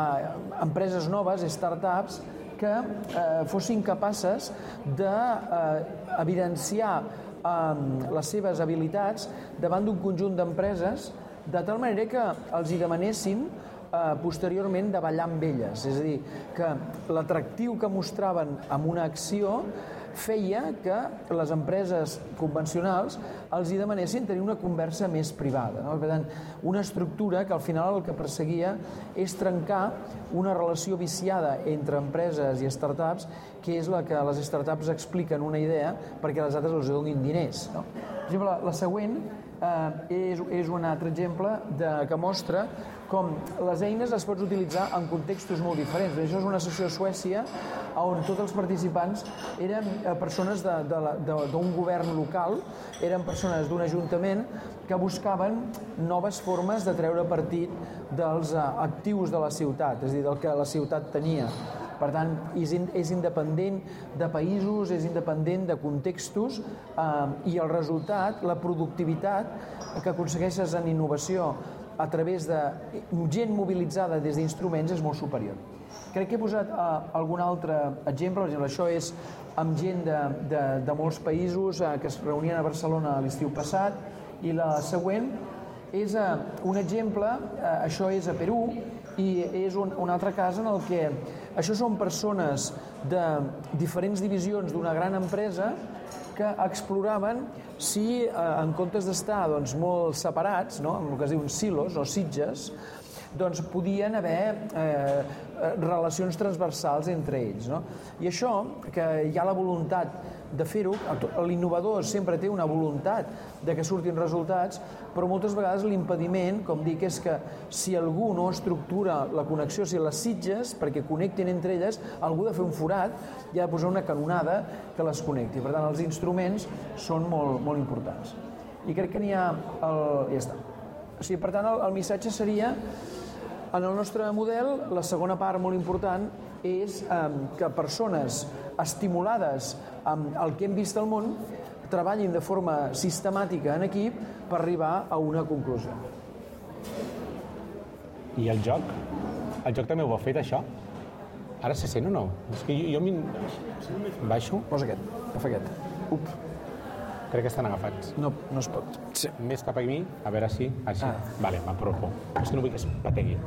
empreses noves, startups, que eh, fossin capaces d'evidenciar eh, eh, les seves habilitats davant d'un conjunt d'empreses de tal manera que els hi demanessin eh, posteriorment de ballar amb elles. És a dir, que l'atractiu que mostraven amb una acció feia que les empreses convencionals els hi demanessin tenir una conversa més privada. No? Per tant, una estructura que al final el que perseguia és trencar una relació viciada entre empreses i startups, que és la que les startups expliquen una idea perquè les altres els donin diners. No? Per exemple, la, següent eh, és, és un altre exemple de, que mostra com les eines les pots utilitzar en contextos molt diferents. Això és una sessió a Suècia on tots els participants eren eh, persones d'un govern local, eren persones d'un ajuntament que buscaven noves formes de treure partit dels eh, actius de la ciutat, és a dir, del que la ciutat tenia. Per tant, és, in, és independent de països, és independent de contextos eh, i el resultat, la productivitat que aconsegueixes en innovació a través de gent mobilitzada des d'instruments és molt superior. Crec que he posat uh, algun altre exemple, això és amb gent de, de, de molts països uh, que es reunien a Barcelona l'estiu passat i la següent és uh, un exemple, uh, això és a Perú, i és un, un altre cas en el que això són persones de diferents divisions d'una gran empresa que exploraven si, eh, en comptes d'estar doncs, molt separats, no, amb el que es diuen silos o sitges, doncs podien haver eh, relacions transversals entre ells. No? I això, que hi ha la voluntat de fer-ho, l'innovador sempre té una voluntat de que surtin resultats, però moltes vegades l'impediment, com dic, és que si algú no estructura la connexió, si les sitges, perquè connectin entre elles, algú ha de fer un forat i ha de posar una canonada que les connecti. Per tant, els instruments són molt, molt importants. I crec que n'hi ha... El... Ja està. O sigui, per tant, el, el missatge seria en el nostre model, la segona part molt important és eh, que persones estimulades amb el que hem vist al món treballin de forma sistemàtica en equip per arribar a una conclusió. I el joc? El joc també ho ha fet, això? Ara se sent o no? És que jo, jo Baixo? Posa aquest, agafa aquest. Up. Crec que estan agafats. No, no es pot. Sí. Més cap a mi, a veure si... Així. Ah. Vale, m'apropo. És que no vull que es pategui.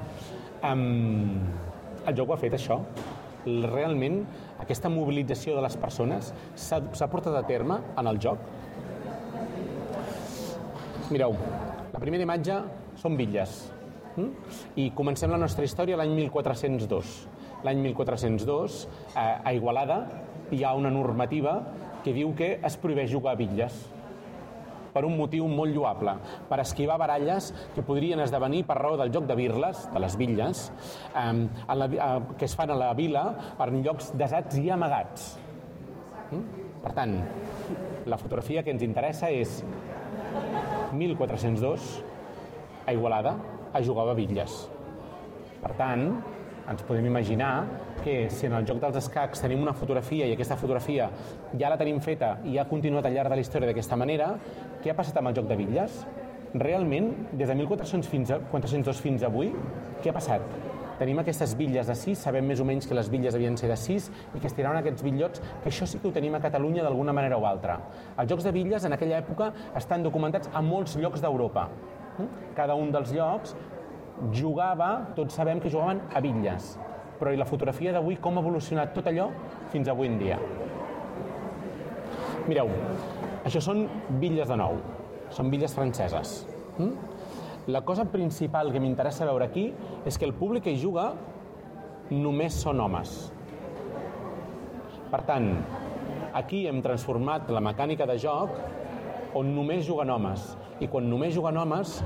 Um, el joc ho ha fet, això. Realment, aquesta mobilització de les persones s'ha portat a terme en el joc. Mireu, la primera imatge són bitlles. Mm? I comencem la nostra història l'any 1402. L'any 1402, eh, a Igualada, hi ha una normativa que diu que es prohibeix jugar a bitlles per un motiu molt lloable, per esquivar baralles que podrien esdevenir per raó del joc de birles, de les bitlles, eh, en la, eh, que es fan a la vila en llocs desats i amagats. Mm? Per tant, la fotografia que ens interessa és 1402, a Igualada, a jugar a bitlles. Per tant, ens podem imaginar que si en el joc dels escacs tenim una fotografia i aquesta fotografia ja la tenim feta i ha continuat al llarg de la història d'aquesta manera, què ha passat amb el joc de bitlles? Realment, des de 1400 fins a, 402 fins avui, què ha passat? Tenim aquestes bitlles de 6, sabem més o menys que les bitlles havien ser de 6 i que es tiraven aquests bitllots, que això sí que ho tenim a Catalunya d'alguna manera o altra. Els jocs de bitlles en aquella època estan documentats a molts llocs d'Europa. Cada un dels llocs jugava, tots sabem que jugaven a bitlles, però i la fotografia d'avui com ha evolucionat tot allò fins avui en dia. Mireu, això són bitlles de nou, són bitlles franceses. Mm? La cosa principal que m'interessa veure aquí és que el públic que hi juga només són homes. Per tant, aquí hem transformat la mecànica de joc on només juguen homes. I quan només juguen homes,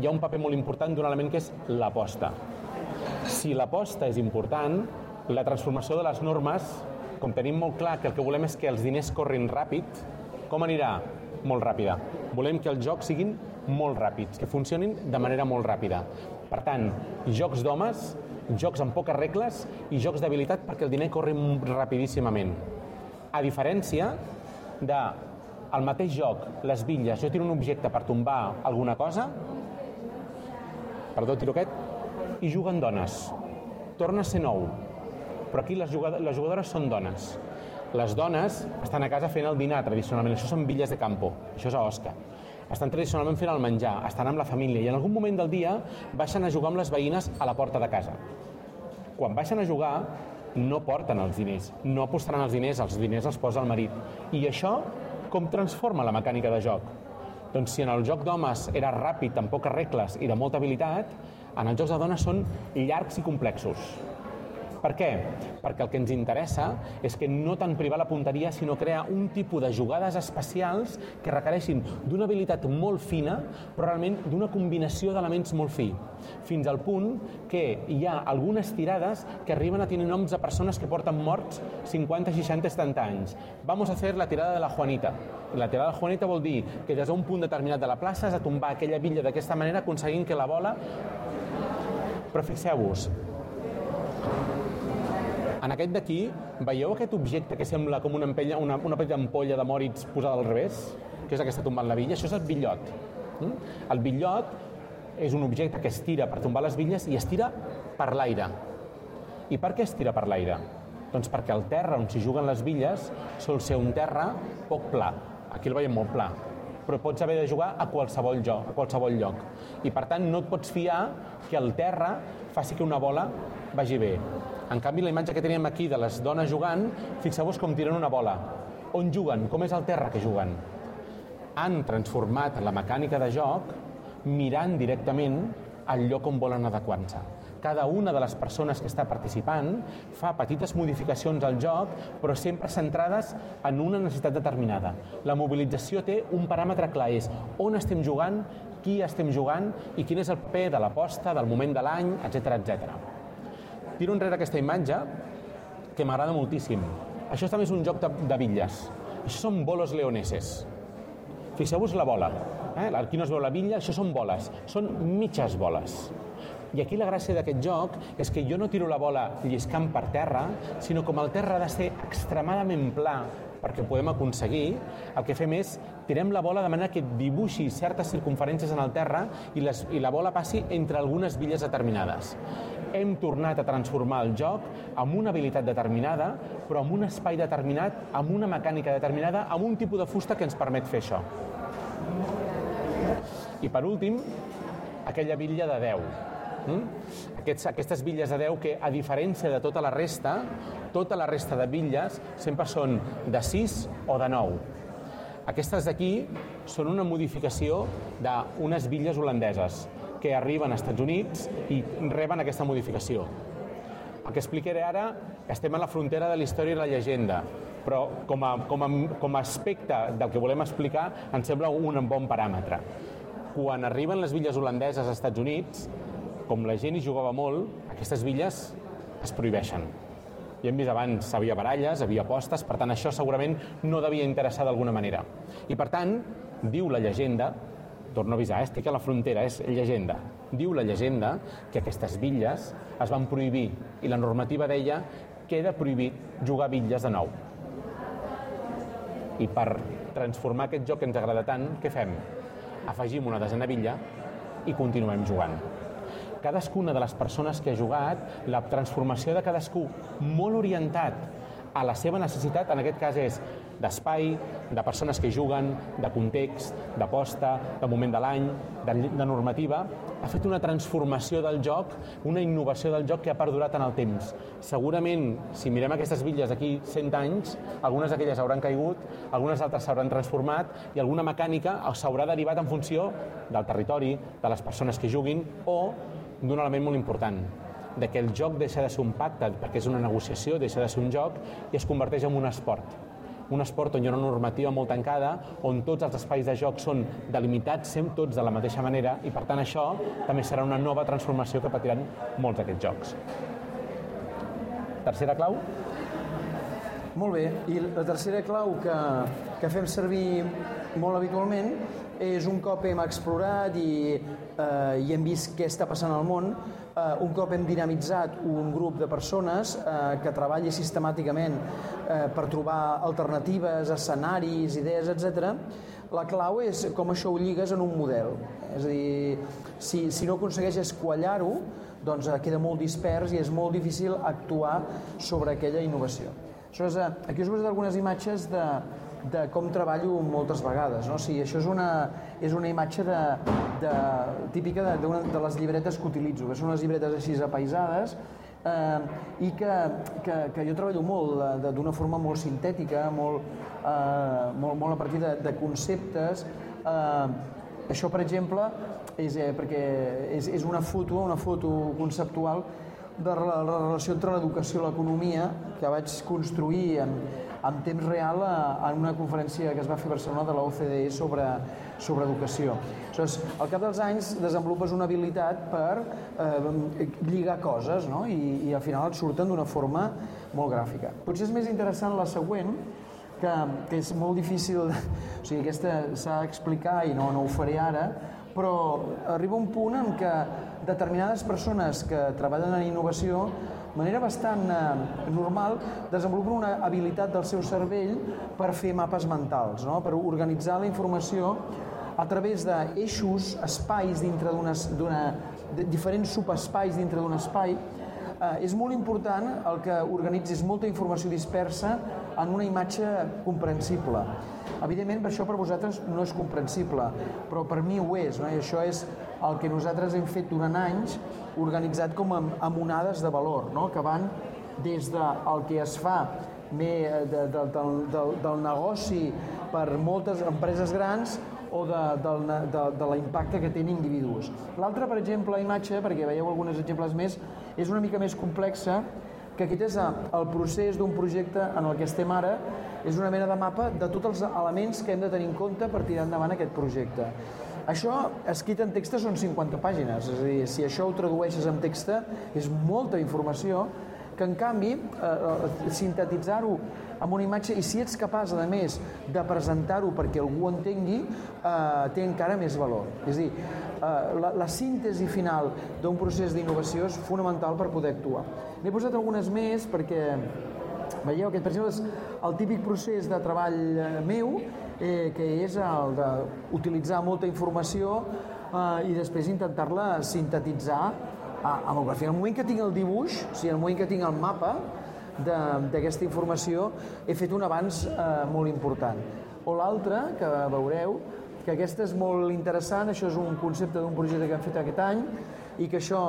hi ha un paper molt important d'un element que és l'aposta. Si l'aposta és important, la transformació de les normes, com tenim molt clar que el que volem és que els diners corrin ràpid, com anirà? Molt ràpida. Volem que els jocs siguin molt ràpids, que funcionin de manera molt ràpida. Per tant, jocs d'homes, jocs amb poques regles i jocs d'habilitat perquè el diner corri rapidíssimament. A diferència de el mateix joc, les bitlles, jo tiro un objecte per tombar alguna cosa, perdó, tiro aquest, i juguen dones. Torna a ser nou, però aquí les, jugadores, les jugadores són dones. Les dones estan a casa fent el dinar, tradicionalment. Això són villes de campo, això és a Osca. Estan tradicionalment fent el menjar, estan amb la família i en algun moment del dia baixen a jugar amb les veïnes a la porta de casa. Quan baixen a jugar, no porten els diners, no apostaran els diners, els diners els posa el marit. I això com transforma la mecànica de joc? Doncs si en el joc d'homes era ràpid, amb poques regles i de molta habilitat, en els jocs de dones són llargs i complexos. Per què? Perquè el que ens interessa és que no tant privar la punteria, sinó crear un tipus de jugades especials que requereixin d'una habilitat molt fina, però realment d'una combinació d'elements molt fi. Fins al punt que hi ha algunes tirades que arriben a tenir noms de persones que porten morts 50, 60, 70 anys. Vamos a hacer la tirada de la Juanita. La tirada de la Juanita vol dir que des d'un punt determinat de la plaça has de tombar aquella villa d'aquesta manera aconseguint que la bola però fixeu-vos, en aquest d'aquí, veieu aquest objecte que sembla com una, empella, una, una petita ampolla de mòrits posada al revés? Que és aquesta tombant la villa? Això és el bitllot. Mm? El bitllot és un objecte que es tira per tombar les bitlles i es tira per l'aire. I per què es tira per l'aire? Doncs perquè el terra on s'hi juguen les bitlles sol ser un terra poc pla. Aquí el veiem molt pla, però pots haver de jugar a qualsevol lloc, a qualsevol lloc. I per tant no et pots fiar que el terra faci que una bola vagi bé. En canvi, la imatge que teníem aquí de les dones jugant, fixeu-vos com tiren una bola. On juguen? Com és el terra que juguen? Han transformat la mecànica de joc mirant directament al lloc on volen adequar-se. Cada una de les persones que està participant fa petites modificacions al joc, però sempre centrades en una necessitat determinada. La mobilització té un paràmetre clar, és on estem jugant, qui estem jugant i quin és el paper de l'aposta, del moment de l'any, etc etc. Tiro enrere aquesta imatge que m'agrada moltíssim. Això també és un joc de, de bitlles. Això són bolos leoneses. Fixeu-vos la bola. Eh? Aquí no es veu la bitlla, això són boles. Són mitges boles. I aquí la gràcia d'aquest joc és que jo no tiro la bola lliscant per terra, sinó com el terra ha de ser extremadament pla perquè ho podem aconseguir, el que fem és tirem la bola de manera que dibuixi certes circunferències en el terra i, les, i la bola passi entre algunes billes determinades. Hem tornat a transformar el joc amb una habilitat determinada, però amb un espai determinat, amb una mecànica determinada, amb un tipus de fusta que ens permet fer això. I per últim, aquella bitlla de 10. Mm? Aquests, aquestes bitlles de 10 que, a diferència de tota la resta, tota la resta de bitlles sempre són de 6 o de 9. Aquestes d'aquí són una modificació d'unes bitlles holandeses que arriben als Estats Units i reben aquesta modificació. El que explicaré ara, estem a la frontera de la història i la llegenda, però com a, com a, com a aspecte del que volem explicar ens sembla un bon paràmetre. Quan arriben les bitlles holandeses als Estats Units, com la gent hi jugava molt, aquestes villes es prohibeixen. Ja hem vist abans, havia baralles, havia apostes, per tant això segurament no devia interessar d'alguna manera. I per tant, diu la llegenda, torno a avisar, eh? estic a la frontera, és llegenda, diu la llegenda que aquestes bitlles es van prohibir i la normativa deia que queda prohibit jugar bitlles de nou. I per transformar aquest joc que ens agrada tant, què fem? Afegim una desena bitlla i continuem jugant cadascuna de les persones que ha jugat, la transformació de cadascú molt orientat a la seva necessitat, en aquest cas és d'espai, de persones que juguen, de context, d'aposta, de moment de l'any, de, de normativa, ha fet una transformació del joc, una innovació del joc que ha perdurat en el temps. Segurament, si mirem aquestes bitlles d'aquí 100 anys, algunes d'aquelles hauran caigut, algunes altres s'hauran transformat i alguna mecànica s'haurà derivat en funció del territori, de les persones que juguin o d'un element molt important, de que el joc deixa de ser un pacte, perquè és una negociació, deixa de ser un joc i es converteix en un esport. Un esport on hi ha una normativa molt tancada, on tots els espais de joc són delimitats, sempre tots de la mateixa manera, i per tant això també serà una nova transformació que patiran molts d'aquests jocs. Tercera clau? Molt bé, i la tercera clau que, que fem servir molt habitualment és un cop hem explorat i, eh, i hem vist què està passant al món, eh, un cop hem dinamitzat un grup de persones eh, que treballi sistemàticament eh, per trobar alternatives, escenaris, idees, etc. La clau és com això ho lligues en un model. És a dir, si, si no aconsegueixes quallar-ho, doncs eh, queda molt dispers i és molt difícil actuar sobre aquella innovació. És, eh, aquí us he algunes imatges de, de com treballo moltes vegades. No? O sigui, això és una, és una imatge de, de, típica de, de, de les llibretes que utilitzo, que són unes llibretes així apaisades, eh, i que, que, que jo treballo molt d'una forma molt sintètica, molt, eh, molt, molt a partir de, de conceptes. Eh, això, per exemple, és, eh, perquè és, és una foto, una foto conceptual de la, la relació entre l'educació i l'economia que vaig construir en, en temps real a, en una conferència que es va fer a Barcelona de la OCDE sobre, sobre educació. Aleshores, al cap dels anys desenvolupes una habilitat per eh, lligar coses no? I, i al final et surten d'una forma molt gràfica. Potser és més interessant la següent, que, que és molt difícil, o sigui, aquesta s'ha d'explicar i no, no ho faré ara, però arriba un punt en què determinades persones que treballen en innovació de manera bastant eh, normal desenvolupen una habilitat del seu cervell per fer mapes mentals, no? per organitzar la informació a través d'eixos, espais dintre d'una diferents subespais dintre d'un espai, eh, és molt important el que organitzis molta informació dispersa en una imatge comprensible. Evidentment, això per vosaltres no és comprensible, però per mi ho és, no? i això és el que nosaltres hem fet durant anys, organitzat com amb onades de valor, no? que van des del que es fa de, de, de, del, del negoci per moltes empreses grans o de, de, de, de l'impacte que tenen individus. L'altra, per exemple, imatge, perquè veieu alguns exemples més, és una mica més complexa, que aquest és el procés d'un projecte en el que estem ara, és una mena de mapa de tots els elements que hem de tenir en compte per tirar endavant aquest projecte. Això, escrit en text, són 50 pàgines, és a dir, si això ho tradueixes en text, és molta informació, que en canvi eh, eh, sintetitzar-ho amb una imatge i si ets capaç, a més, de presentar-ho perquè algú entengui, eh, té encara més valor. És dir, eh, la, la síntesi final d'un procés d'innovació és fonamental per poder actuar. N'he posat algunes més perquè veieu aquest, per exemple, és el típic procés de treball eh, meu, eh, que és el d'utilitzar molta informació eh, i després intentar-la sintetitzar amb el gràfic. En el moment que tinc el dibuix, o sigui, en el moment que tinc el mapa d'aquesta informació, he fet un avanç eh, molt important. O l'altre, que veureu, que aquesta és molt interessant, això és un concepte d'un projecte que hem fet aquest any, i que això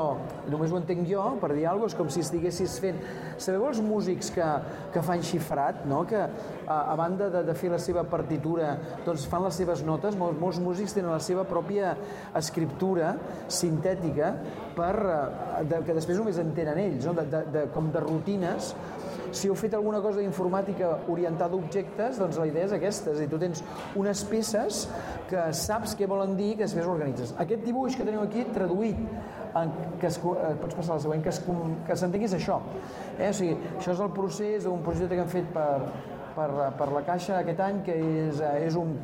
només ho entenc jo, per dir alguna cosa, és com si estiguessis fent... Sabeu els músics que, que fan xifrat, no? que a, a banda de, de fer la seva partitura, doncs fan les seves notes, molts, molts músics tenen la seva pròpia escriptura sintètica per, eh, de, que després només entenen ells, no? de, de, de, com de rutines, si heu fet alguna cosa d'informàtica orientada a objectes, doncs la idea és aquesta, és a dir, tu tens unes peces que saps què volen dir que després organitzes. Aquest dibuix que teniu aquí, traduït, en, que es, eh, pots passar al següent, que, es, que s'entengui això. Eh? O sigui, això és el procés d'un projecte que hem fet per, per, per la Caixa aquest any, que és, eh, és, un,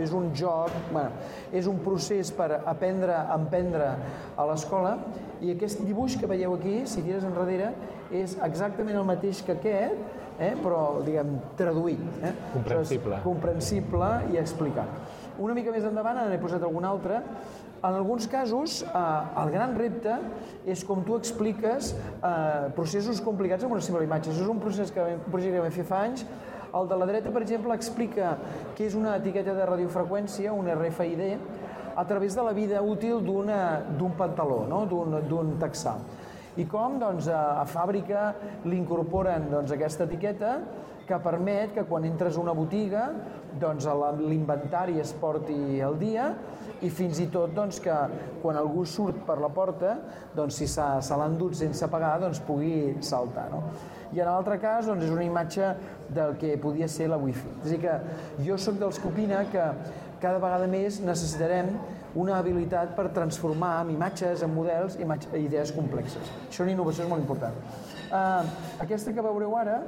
és un joc, bueno, és un procés per aprendre a emprendre a l'escola, i aquest dibuix que veieu aquí, si tires enrere, és exactament el mateix que aquest, eh, però, diguem, traduït. Eh? Comprensible. comprensible i explicat. Una mica més endavant n'he posat algun altre. En alguns casos, eh, el gran repte és com tu expliques eh, processos complicats amb una simple imatge. Això és un procés que, un projecte que vam fer fa anys. El de la dreta, per exemple, explica què és una etiqueta de radiofreqüència, un RFID, a través de la vida útil d'un pantaló, no? d'un texà. I com doncs, a, a fàbrica li incorporen doncs, aquesta etiqueta que permet que quan entres a una botiga doncs l'inventari es porti al dia i fins i tot doncs, que quan algú surt per la porta, doncs, si se l'ha endut sense pagar, doncs, pugui saltar. No? I en l'altre cas doncs, és una imatge del que podia ser la wifi. És a dir, que jo sóc dels que opina que cada vegada més necessitarem una habilitat per transformar en imatges, en models, i idees complexes. Això en innovació és molt important. Uh, aquesta que veureu ara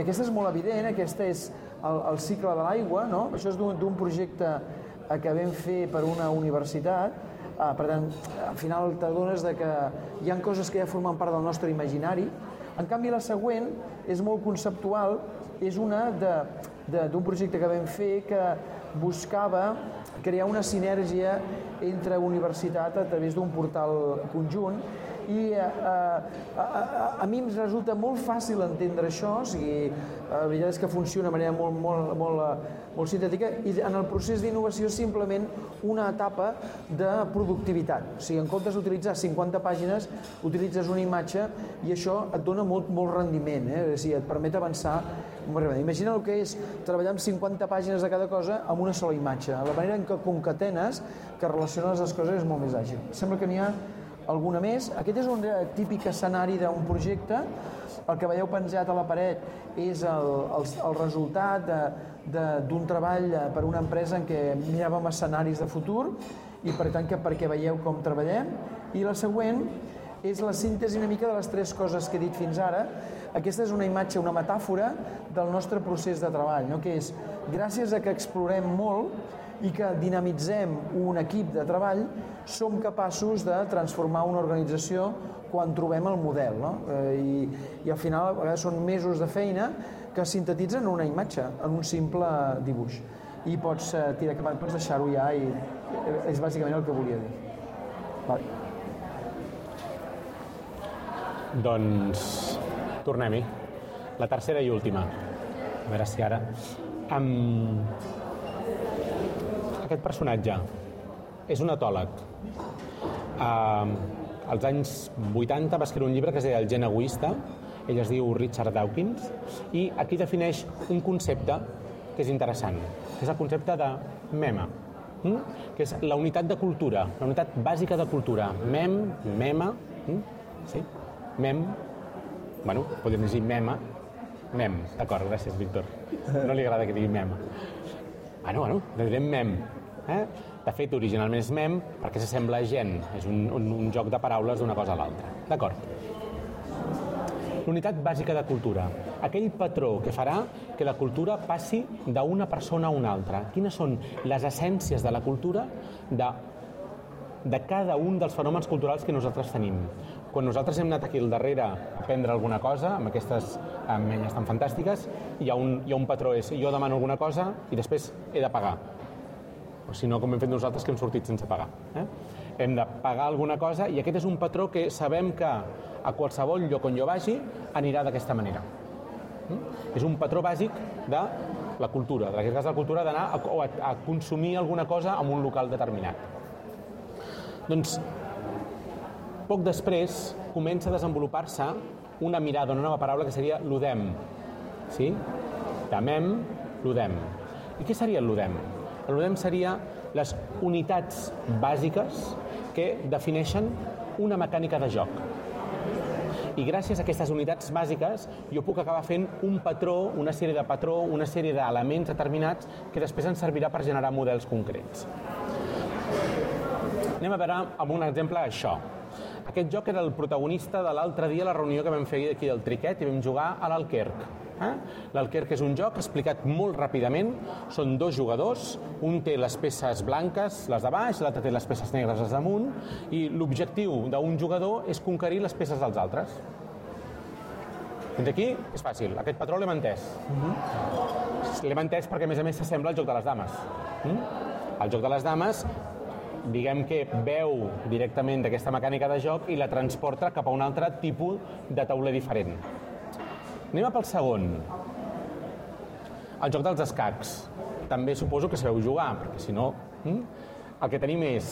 aquesta és molt evident, aquesta és el, el cicle de l'aigua, no? Això és d'un projecte eh, que vam fer per una universitat, ah, per tant, al final t'adones que hi han coses que ja formen part del nostre imaginari. En canvi, la següent és molt conceptual, és una d'un projecte que vam fer que buscava crear una sinergia entre universitat a través d'un portal conjunt i a, a, a, a mi em resulta molt fàcil entendre això, o sigui, la veritat és que funciona de manera molt, molt, molt, molt sintètica i en el procés d'innovació simplement una etapa de productivitat. O sigui, en comptes d'utilitzar 50 pàgines, utilitzes una imatge i això et dona molt, molt rendiment, eh? o sigui, et permet avançar Imagina el que és treballar amb 50 pàgines de cada cosa amb una sola imatge. La manera en què concatenes, que relaciones les coses és molt més àgil. Sembla que n'hi ha alguna més. Aquest és un típic escenari d'un projecte. El que veieu penjat a la paret és el, el, el resultat d'un treball per una empresa en què miràvem escenaris de futur i per tant que perquè veieu com treballem. I la següent és la síntesi una mica de les tres coses que he dit fins ara. Aquesta és una imatge, una metàfora del nostre procés de treball, no? que és gràcies a que explorem molt, i que dinamitzem un equip de treball, som capaços de transformar una organització quan trobem el model. No? Eh, i, I al final a vegades són mesos de feina que sintetitzen una imatge, en un simple dibuix. i pots eh, tirar cap, pots deixar-ho ja i eh, és bàsicament el que volia dir. Vale. Doncs tornem-hi. La tercera i última. A veure si ara... Um, aquest personatge és un etòleg. Uh, als anys 80 va escriure un llibre que es deia El gen egoista, ell es diu Richard Dawkins, i aquí defineix un concepte que és interessant, que és el concepte de mema, mm? que és la unitat de cultura, la unitat bàsica de cultura. Mem, mema, mm? sí? mem, bueno, podem dir mema, mem, d'acord, gràcies, Víctor. No li agrada que digui mem. Bueno, bueno, direm mem. Eh? De fet, originalment és mem perquè s'assembla a gent. És un, un, un joc de paraules d'una cosa a l'altra. D'acord. L'unitat bàsica de cultura. Aquell patró que farà que la cultura passi d'una persona a una altra. Quines són les essències de la cultura de, de cada un dels fenòmens culturals que nosaltres tenim. Quan nosaltres hem anat aquí al darrere a aprendre alguna cosa, amb aquestes menyes tan fantàstiques, hi ha, un, hi ha un patró, és jo demano alguna cosa i després he de pagar. O si no, com hem fet nosaltres, que hem sortit sense pagar. Eh? Hem de pagar alguna cosa i aquest és un patró que sabem que a qualsevol lloc on jo vagi anirà d'aquesta manera. Mm? És un patró bàsic de la cultura, en aquest cas la cultura d'anar a, a, a consumir alguna cosa en un local determinat. Doncs poc després comença a desenvolupar-se una mirada, una nova paraula que seria l'udem. Sí? Temem l'udem. I què seria l'udem? L'udem seria les unitats bàsiques que defineixen una mecànica de joc. I gràcies a aquestes unitats bàsiques jo puc acabar fent un patró, una sèrie de patró, una sèrie d'elements determinats que després ens servirà per generar models concrets. Anem a veure amb un exemple això. Aquest joc era el protagonista de l'altre dia a la reunió que vam fer aquí del Triquet i vam jugar a l'Alquerc. Eh? L'Alquerc és un joc explicat molt ràpidament. Són dos jugadors, un té les peces blanques, les de baix, l'altre té les peces negres, les damunt, i l'objectiu d'un jugador és conquerir les peces dels altres. Fins aquí és fàcil, aquest patró l'hem entès. Uh -huh. L'hem entès perquè, a més a més, s'assembla al joc de les dames. Mm? El joc de les dames diguem que veu directament d'aquesta mecànica de joc i la transporta cap a un altre tipus de tauler diferent. Anem a pel segon. El joc dels escacs. També suposo que sabeu jugar, perquè si no... Hm? El que tenim és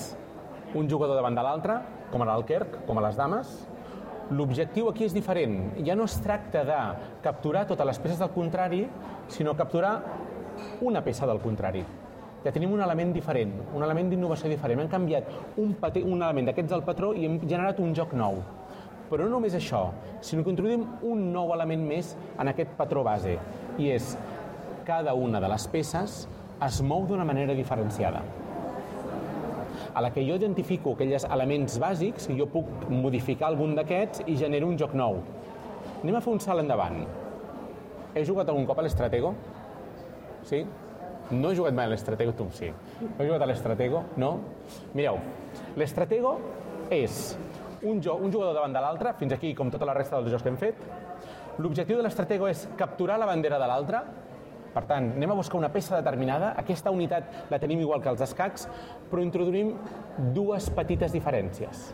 un jugador davant de l'altre, com a l'Alquerc, com a les dames. L'objectiu aquí és diferent. Ja no es tracta de capturar totes les peces del contrari, sinó capturar una peça del contrari ja tenim un element diferent, un element d'innovació diferent. Hem canviat un, un element d'aquests del patró i hem generat un joc nou. Però no només això, sinó que introduïm un nou element més en aquest patró base, i és cada una de les peces es mou d'una manera diferenciada. A la que jo identifico aquells elements bàsics, jo puc modificar algun d'aquests i genero un joc nou. Anem a fer un salt endavant. He jugat algun cop a l'Estratego? Sí? No he jugat mai a l'Estratego, tu sí. Heu jugat a l'Estratego? No? Mireu, l'Estratego és un, jo, un jugador davant de l'altre, fins aquí com tota la resta dels jocs que hem fet. L'objectiu de l'Estratego és capturar la bandera de l'altre, per tant, anem a buscar una peça determinada. Aquesta unitat la tenim igual que els escacs, però introduïm dues petites diferències.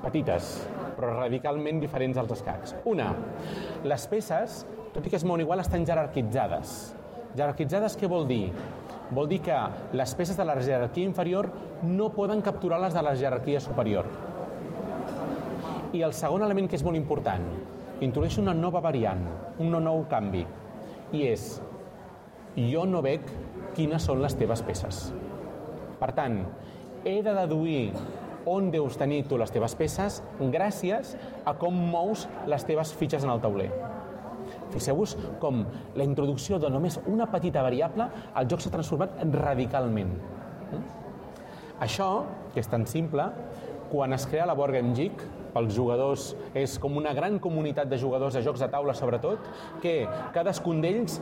Petites, però radicalment diferents als escacs. Una, les peces, tot i que es mouen igual, estan jerarquitzades. Jerarquitzades què vol dir? Vol dir que les peces de la jerarquia inferior no poden capturar les de la jerarquia superior. I el segon element que és molt important, introdueix una nova variant, un nou canvi, i és jo no veig quines són les teves peces. Per tant, he de deduir on deus tenir tu les teves peces gràcies a com mous les teves fitxes en el tauler. Fixeu-vos com la introducció de només una petita variable, el joc s'ha transformat radicalment. Això, que és tan simple, quan es crea la Board Game Geek, pels jugadors és com una gran comunitat de jugadors de jocs de taula sobretot, que cadascun d'ells,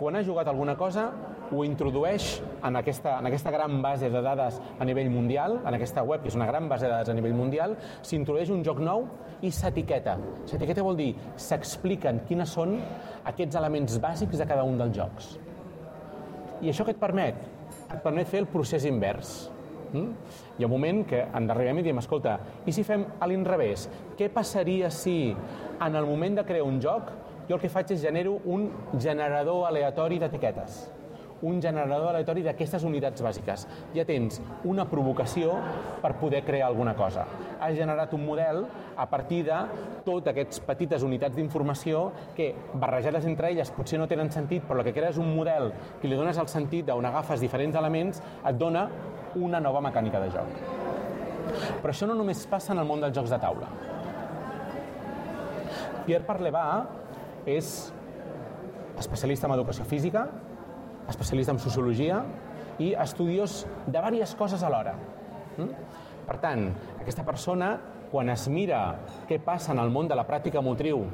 quan ha jugat alguna cosa, ho introdueix en aquesta, en aquesta gran base de dades a nivell mundial, en aquesta web, que és una gran base de dades a nivell mundial, s'introdueix un joc nou i s'etiqueta. S'etiqueta vol dir s'expliquen quines són aquests elements bàsics de cada un dels jocs. I això què et permet? Et permet fer el procés invers. Mm? Hi ha un moment que en arribem i diem, escolta, i si fem a l'inrevés? Què passaria si en el moment de crear un joc jo el que faig és genero un generador aleatori d'etiquetes un generador aleatori d'aquestes unitats bàsiques. Ja tens una provocació per poder crear alguna cosa. Has generat un model a partir de totes aquestes petites unitats d'informació que, barrejades entre elles, potser no tenen sentit, però el que crees un model que li dones el sentit d'on agafes diferents elements, et dona una nova mecànica de joc. Però això no només passa en el món dels jocs de taula. Pierre Parlevà és especialista en educació física, especialista en sociologia i estudiós de diverses coses alhora. Mm? Per tant, aquesta persona, quan es mira què passa en el món de la pràctica motriu,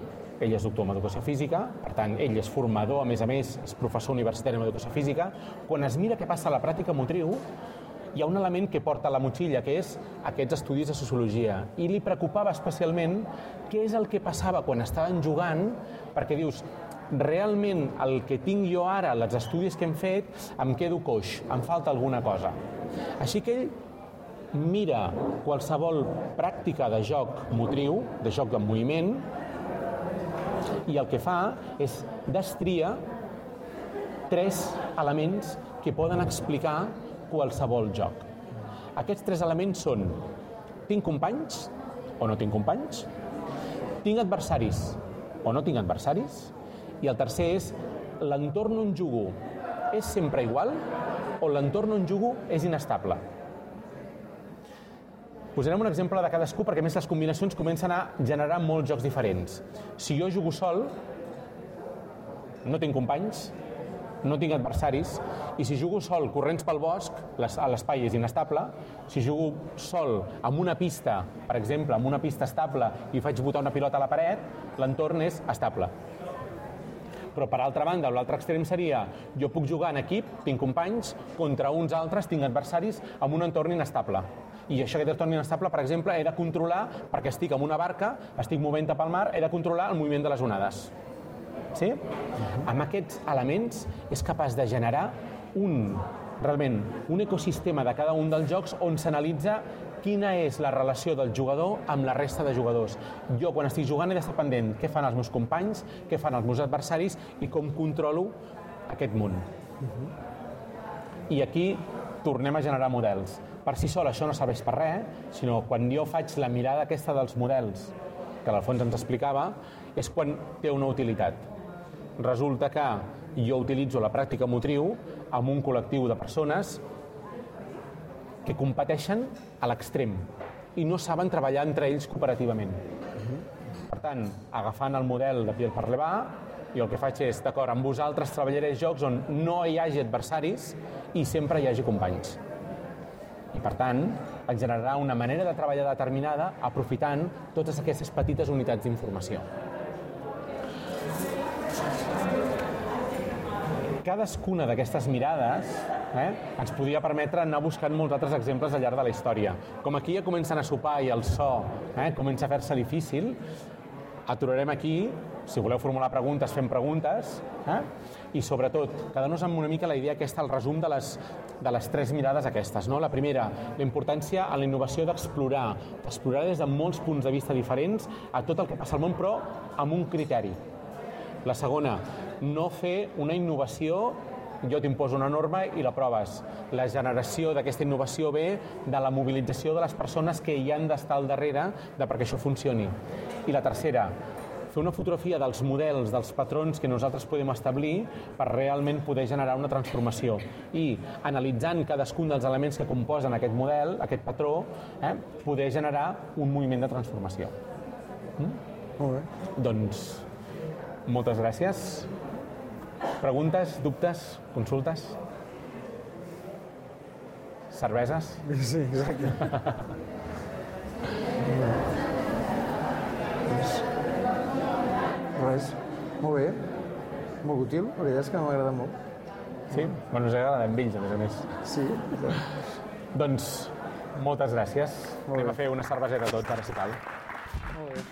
ell és doctor en educació física, per tant, ell és formador, a més a més, és professor universitari en educació física, quan es mira què passa a la pràctica motriu, hi ha un element que porta a la motxilla, que és aquests estudis de sociologia. I li preocupava especialment què és el que passava quan estaven jugant, perquè dius, realment el que tinc jo ara, els estudis que hem fet, em quedo coix, em falta alguna cosa. Així que ell mira qualsevol pràctica de joc motriu, de joc en moviment, i el que fa és destria tres elements que poden explicar qualsevol joc. Aquests tres elements són tinc companys o no tinc companys, tinc adversaris o no tinc adversaris, i el tercer és l'entorn on jugo és sempre igual o l'entorn on jugo és inestable. Posarem un exemple de cadascú perquè més les combinacions comencen a generar molts jocs diferents. Si jo jugo sol, no tinc companys, no tinc adversaris, i si jugo sol corrents pel bosc, l'espai és inestable. Si jugo sol amb una pista, per exemple, amb una pista estable i faig botar una pilota a la paret, l'entorn és estable. Però, per altra banda, l'altre extrem seria jo puc jugar en equip, tinc companys, contra uns altres, tinc adversaris, amb un entorn inestable. I això, aquest entorn inestable, per exemple, he de controlar, perquè estic en una barca, estic movent pel mar, he de controlar el moviment de les onades. Sí? Amb aquests elements és capaç de generar un, realment, un ecosistema de cada un dels jocs on s'analitza quina és la relació del jugador amb la resta de jugadors. Jo, quan estic jugant, he d'estar pendent què fan els meus companys, què fan els meus adversaris i com controlo aquest món. I aquí tornem a generar models. Per si sol això no serveix per res, sinó quan jo faig la mirada aquesta dels models, que al fons ens explicava, és quan té una utilitat. Resulta que jo utilitzo la pràctica motriu amb un col·lectiu de persones que competeixen a l'extrem i no saben treballar entre ells cooperativament. Per tant, agafant el model de Pierre Parlevà, i el que faig és, d'acord, amb vosaltres treballaré jocs on no hi hagi adversaris i sempre hi hagi companys. I per tant, et generarà una manera de treballar determinada aprofitant totes aquestes petites unitats d'informació. Cadascuna d'aquestes mirades eh, ens podia permetre anar buscant molts altres exemples al llarg de la història. Com aquí ja comencen a sopar i el so eh, comença a fer-se difícil, aturarem aquí, si voleu formular preguntes, fem preguntes, eh? i sobretot, quedar-nos amb una mica la idea aquesta, el resum de les, de les tres mirades aquestes. No? La primera, la importància a la innovació d'explorar, explorar des de molts punts de vista diferents a tot el que passa al món, però amb un criteri. La segona, no fer una innovació jo t'imposo una norma i la proves. La generació d'aquesta innovació ve de la mobilització de les persones que hi han d'estar al darrere de perquè això funcioni. I la tercera, fer una fotografia dels models, dels patrons que nosaltres podem establir per realment poder generar una transformació. I analitzant cadascun dels elements que composen aquest model, aquest patró, eh, poder generar un moviment de transformació. Mm? Molt bé. Doncs moltes gràcies. Preguntes, dubtes, consultes? Cerveses? Sí, exacte. Res. Res. Molt bé. Molt útil. La veritat és que m'agrada molt. Sí? Bueno, us agrada amb ells, a més a més. Sí. Doncs moltes gràcies. Molt Anem bé. a fer una cerveseta tots, ara si cal. Molt bé.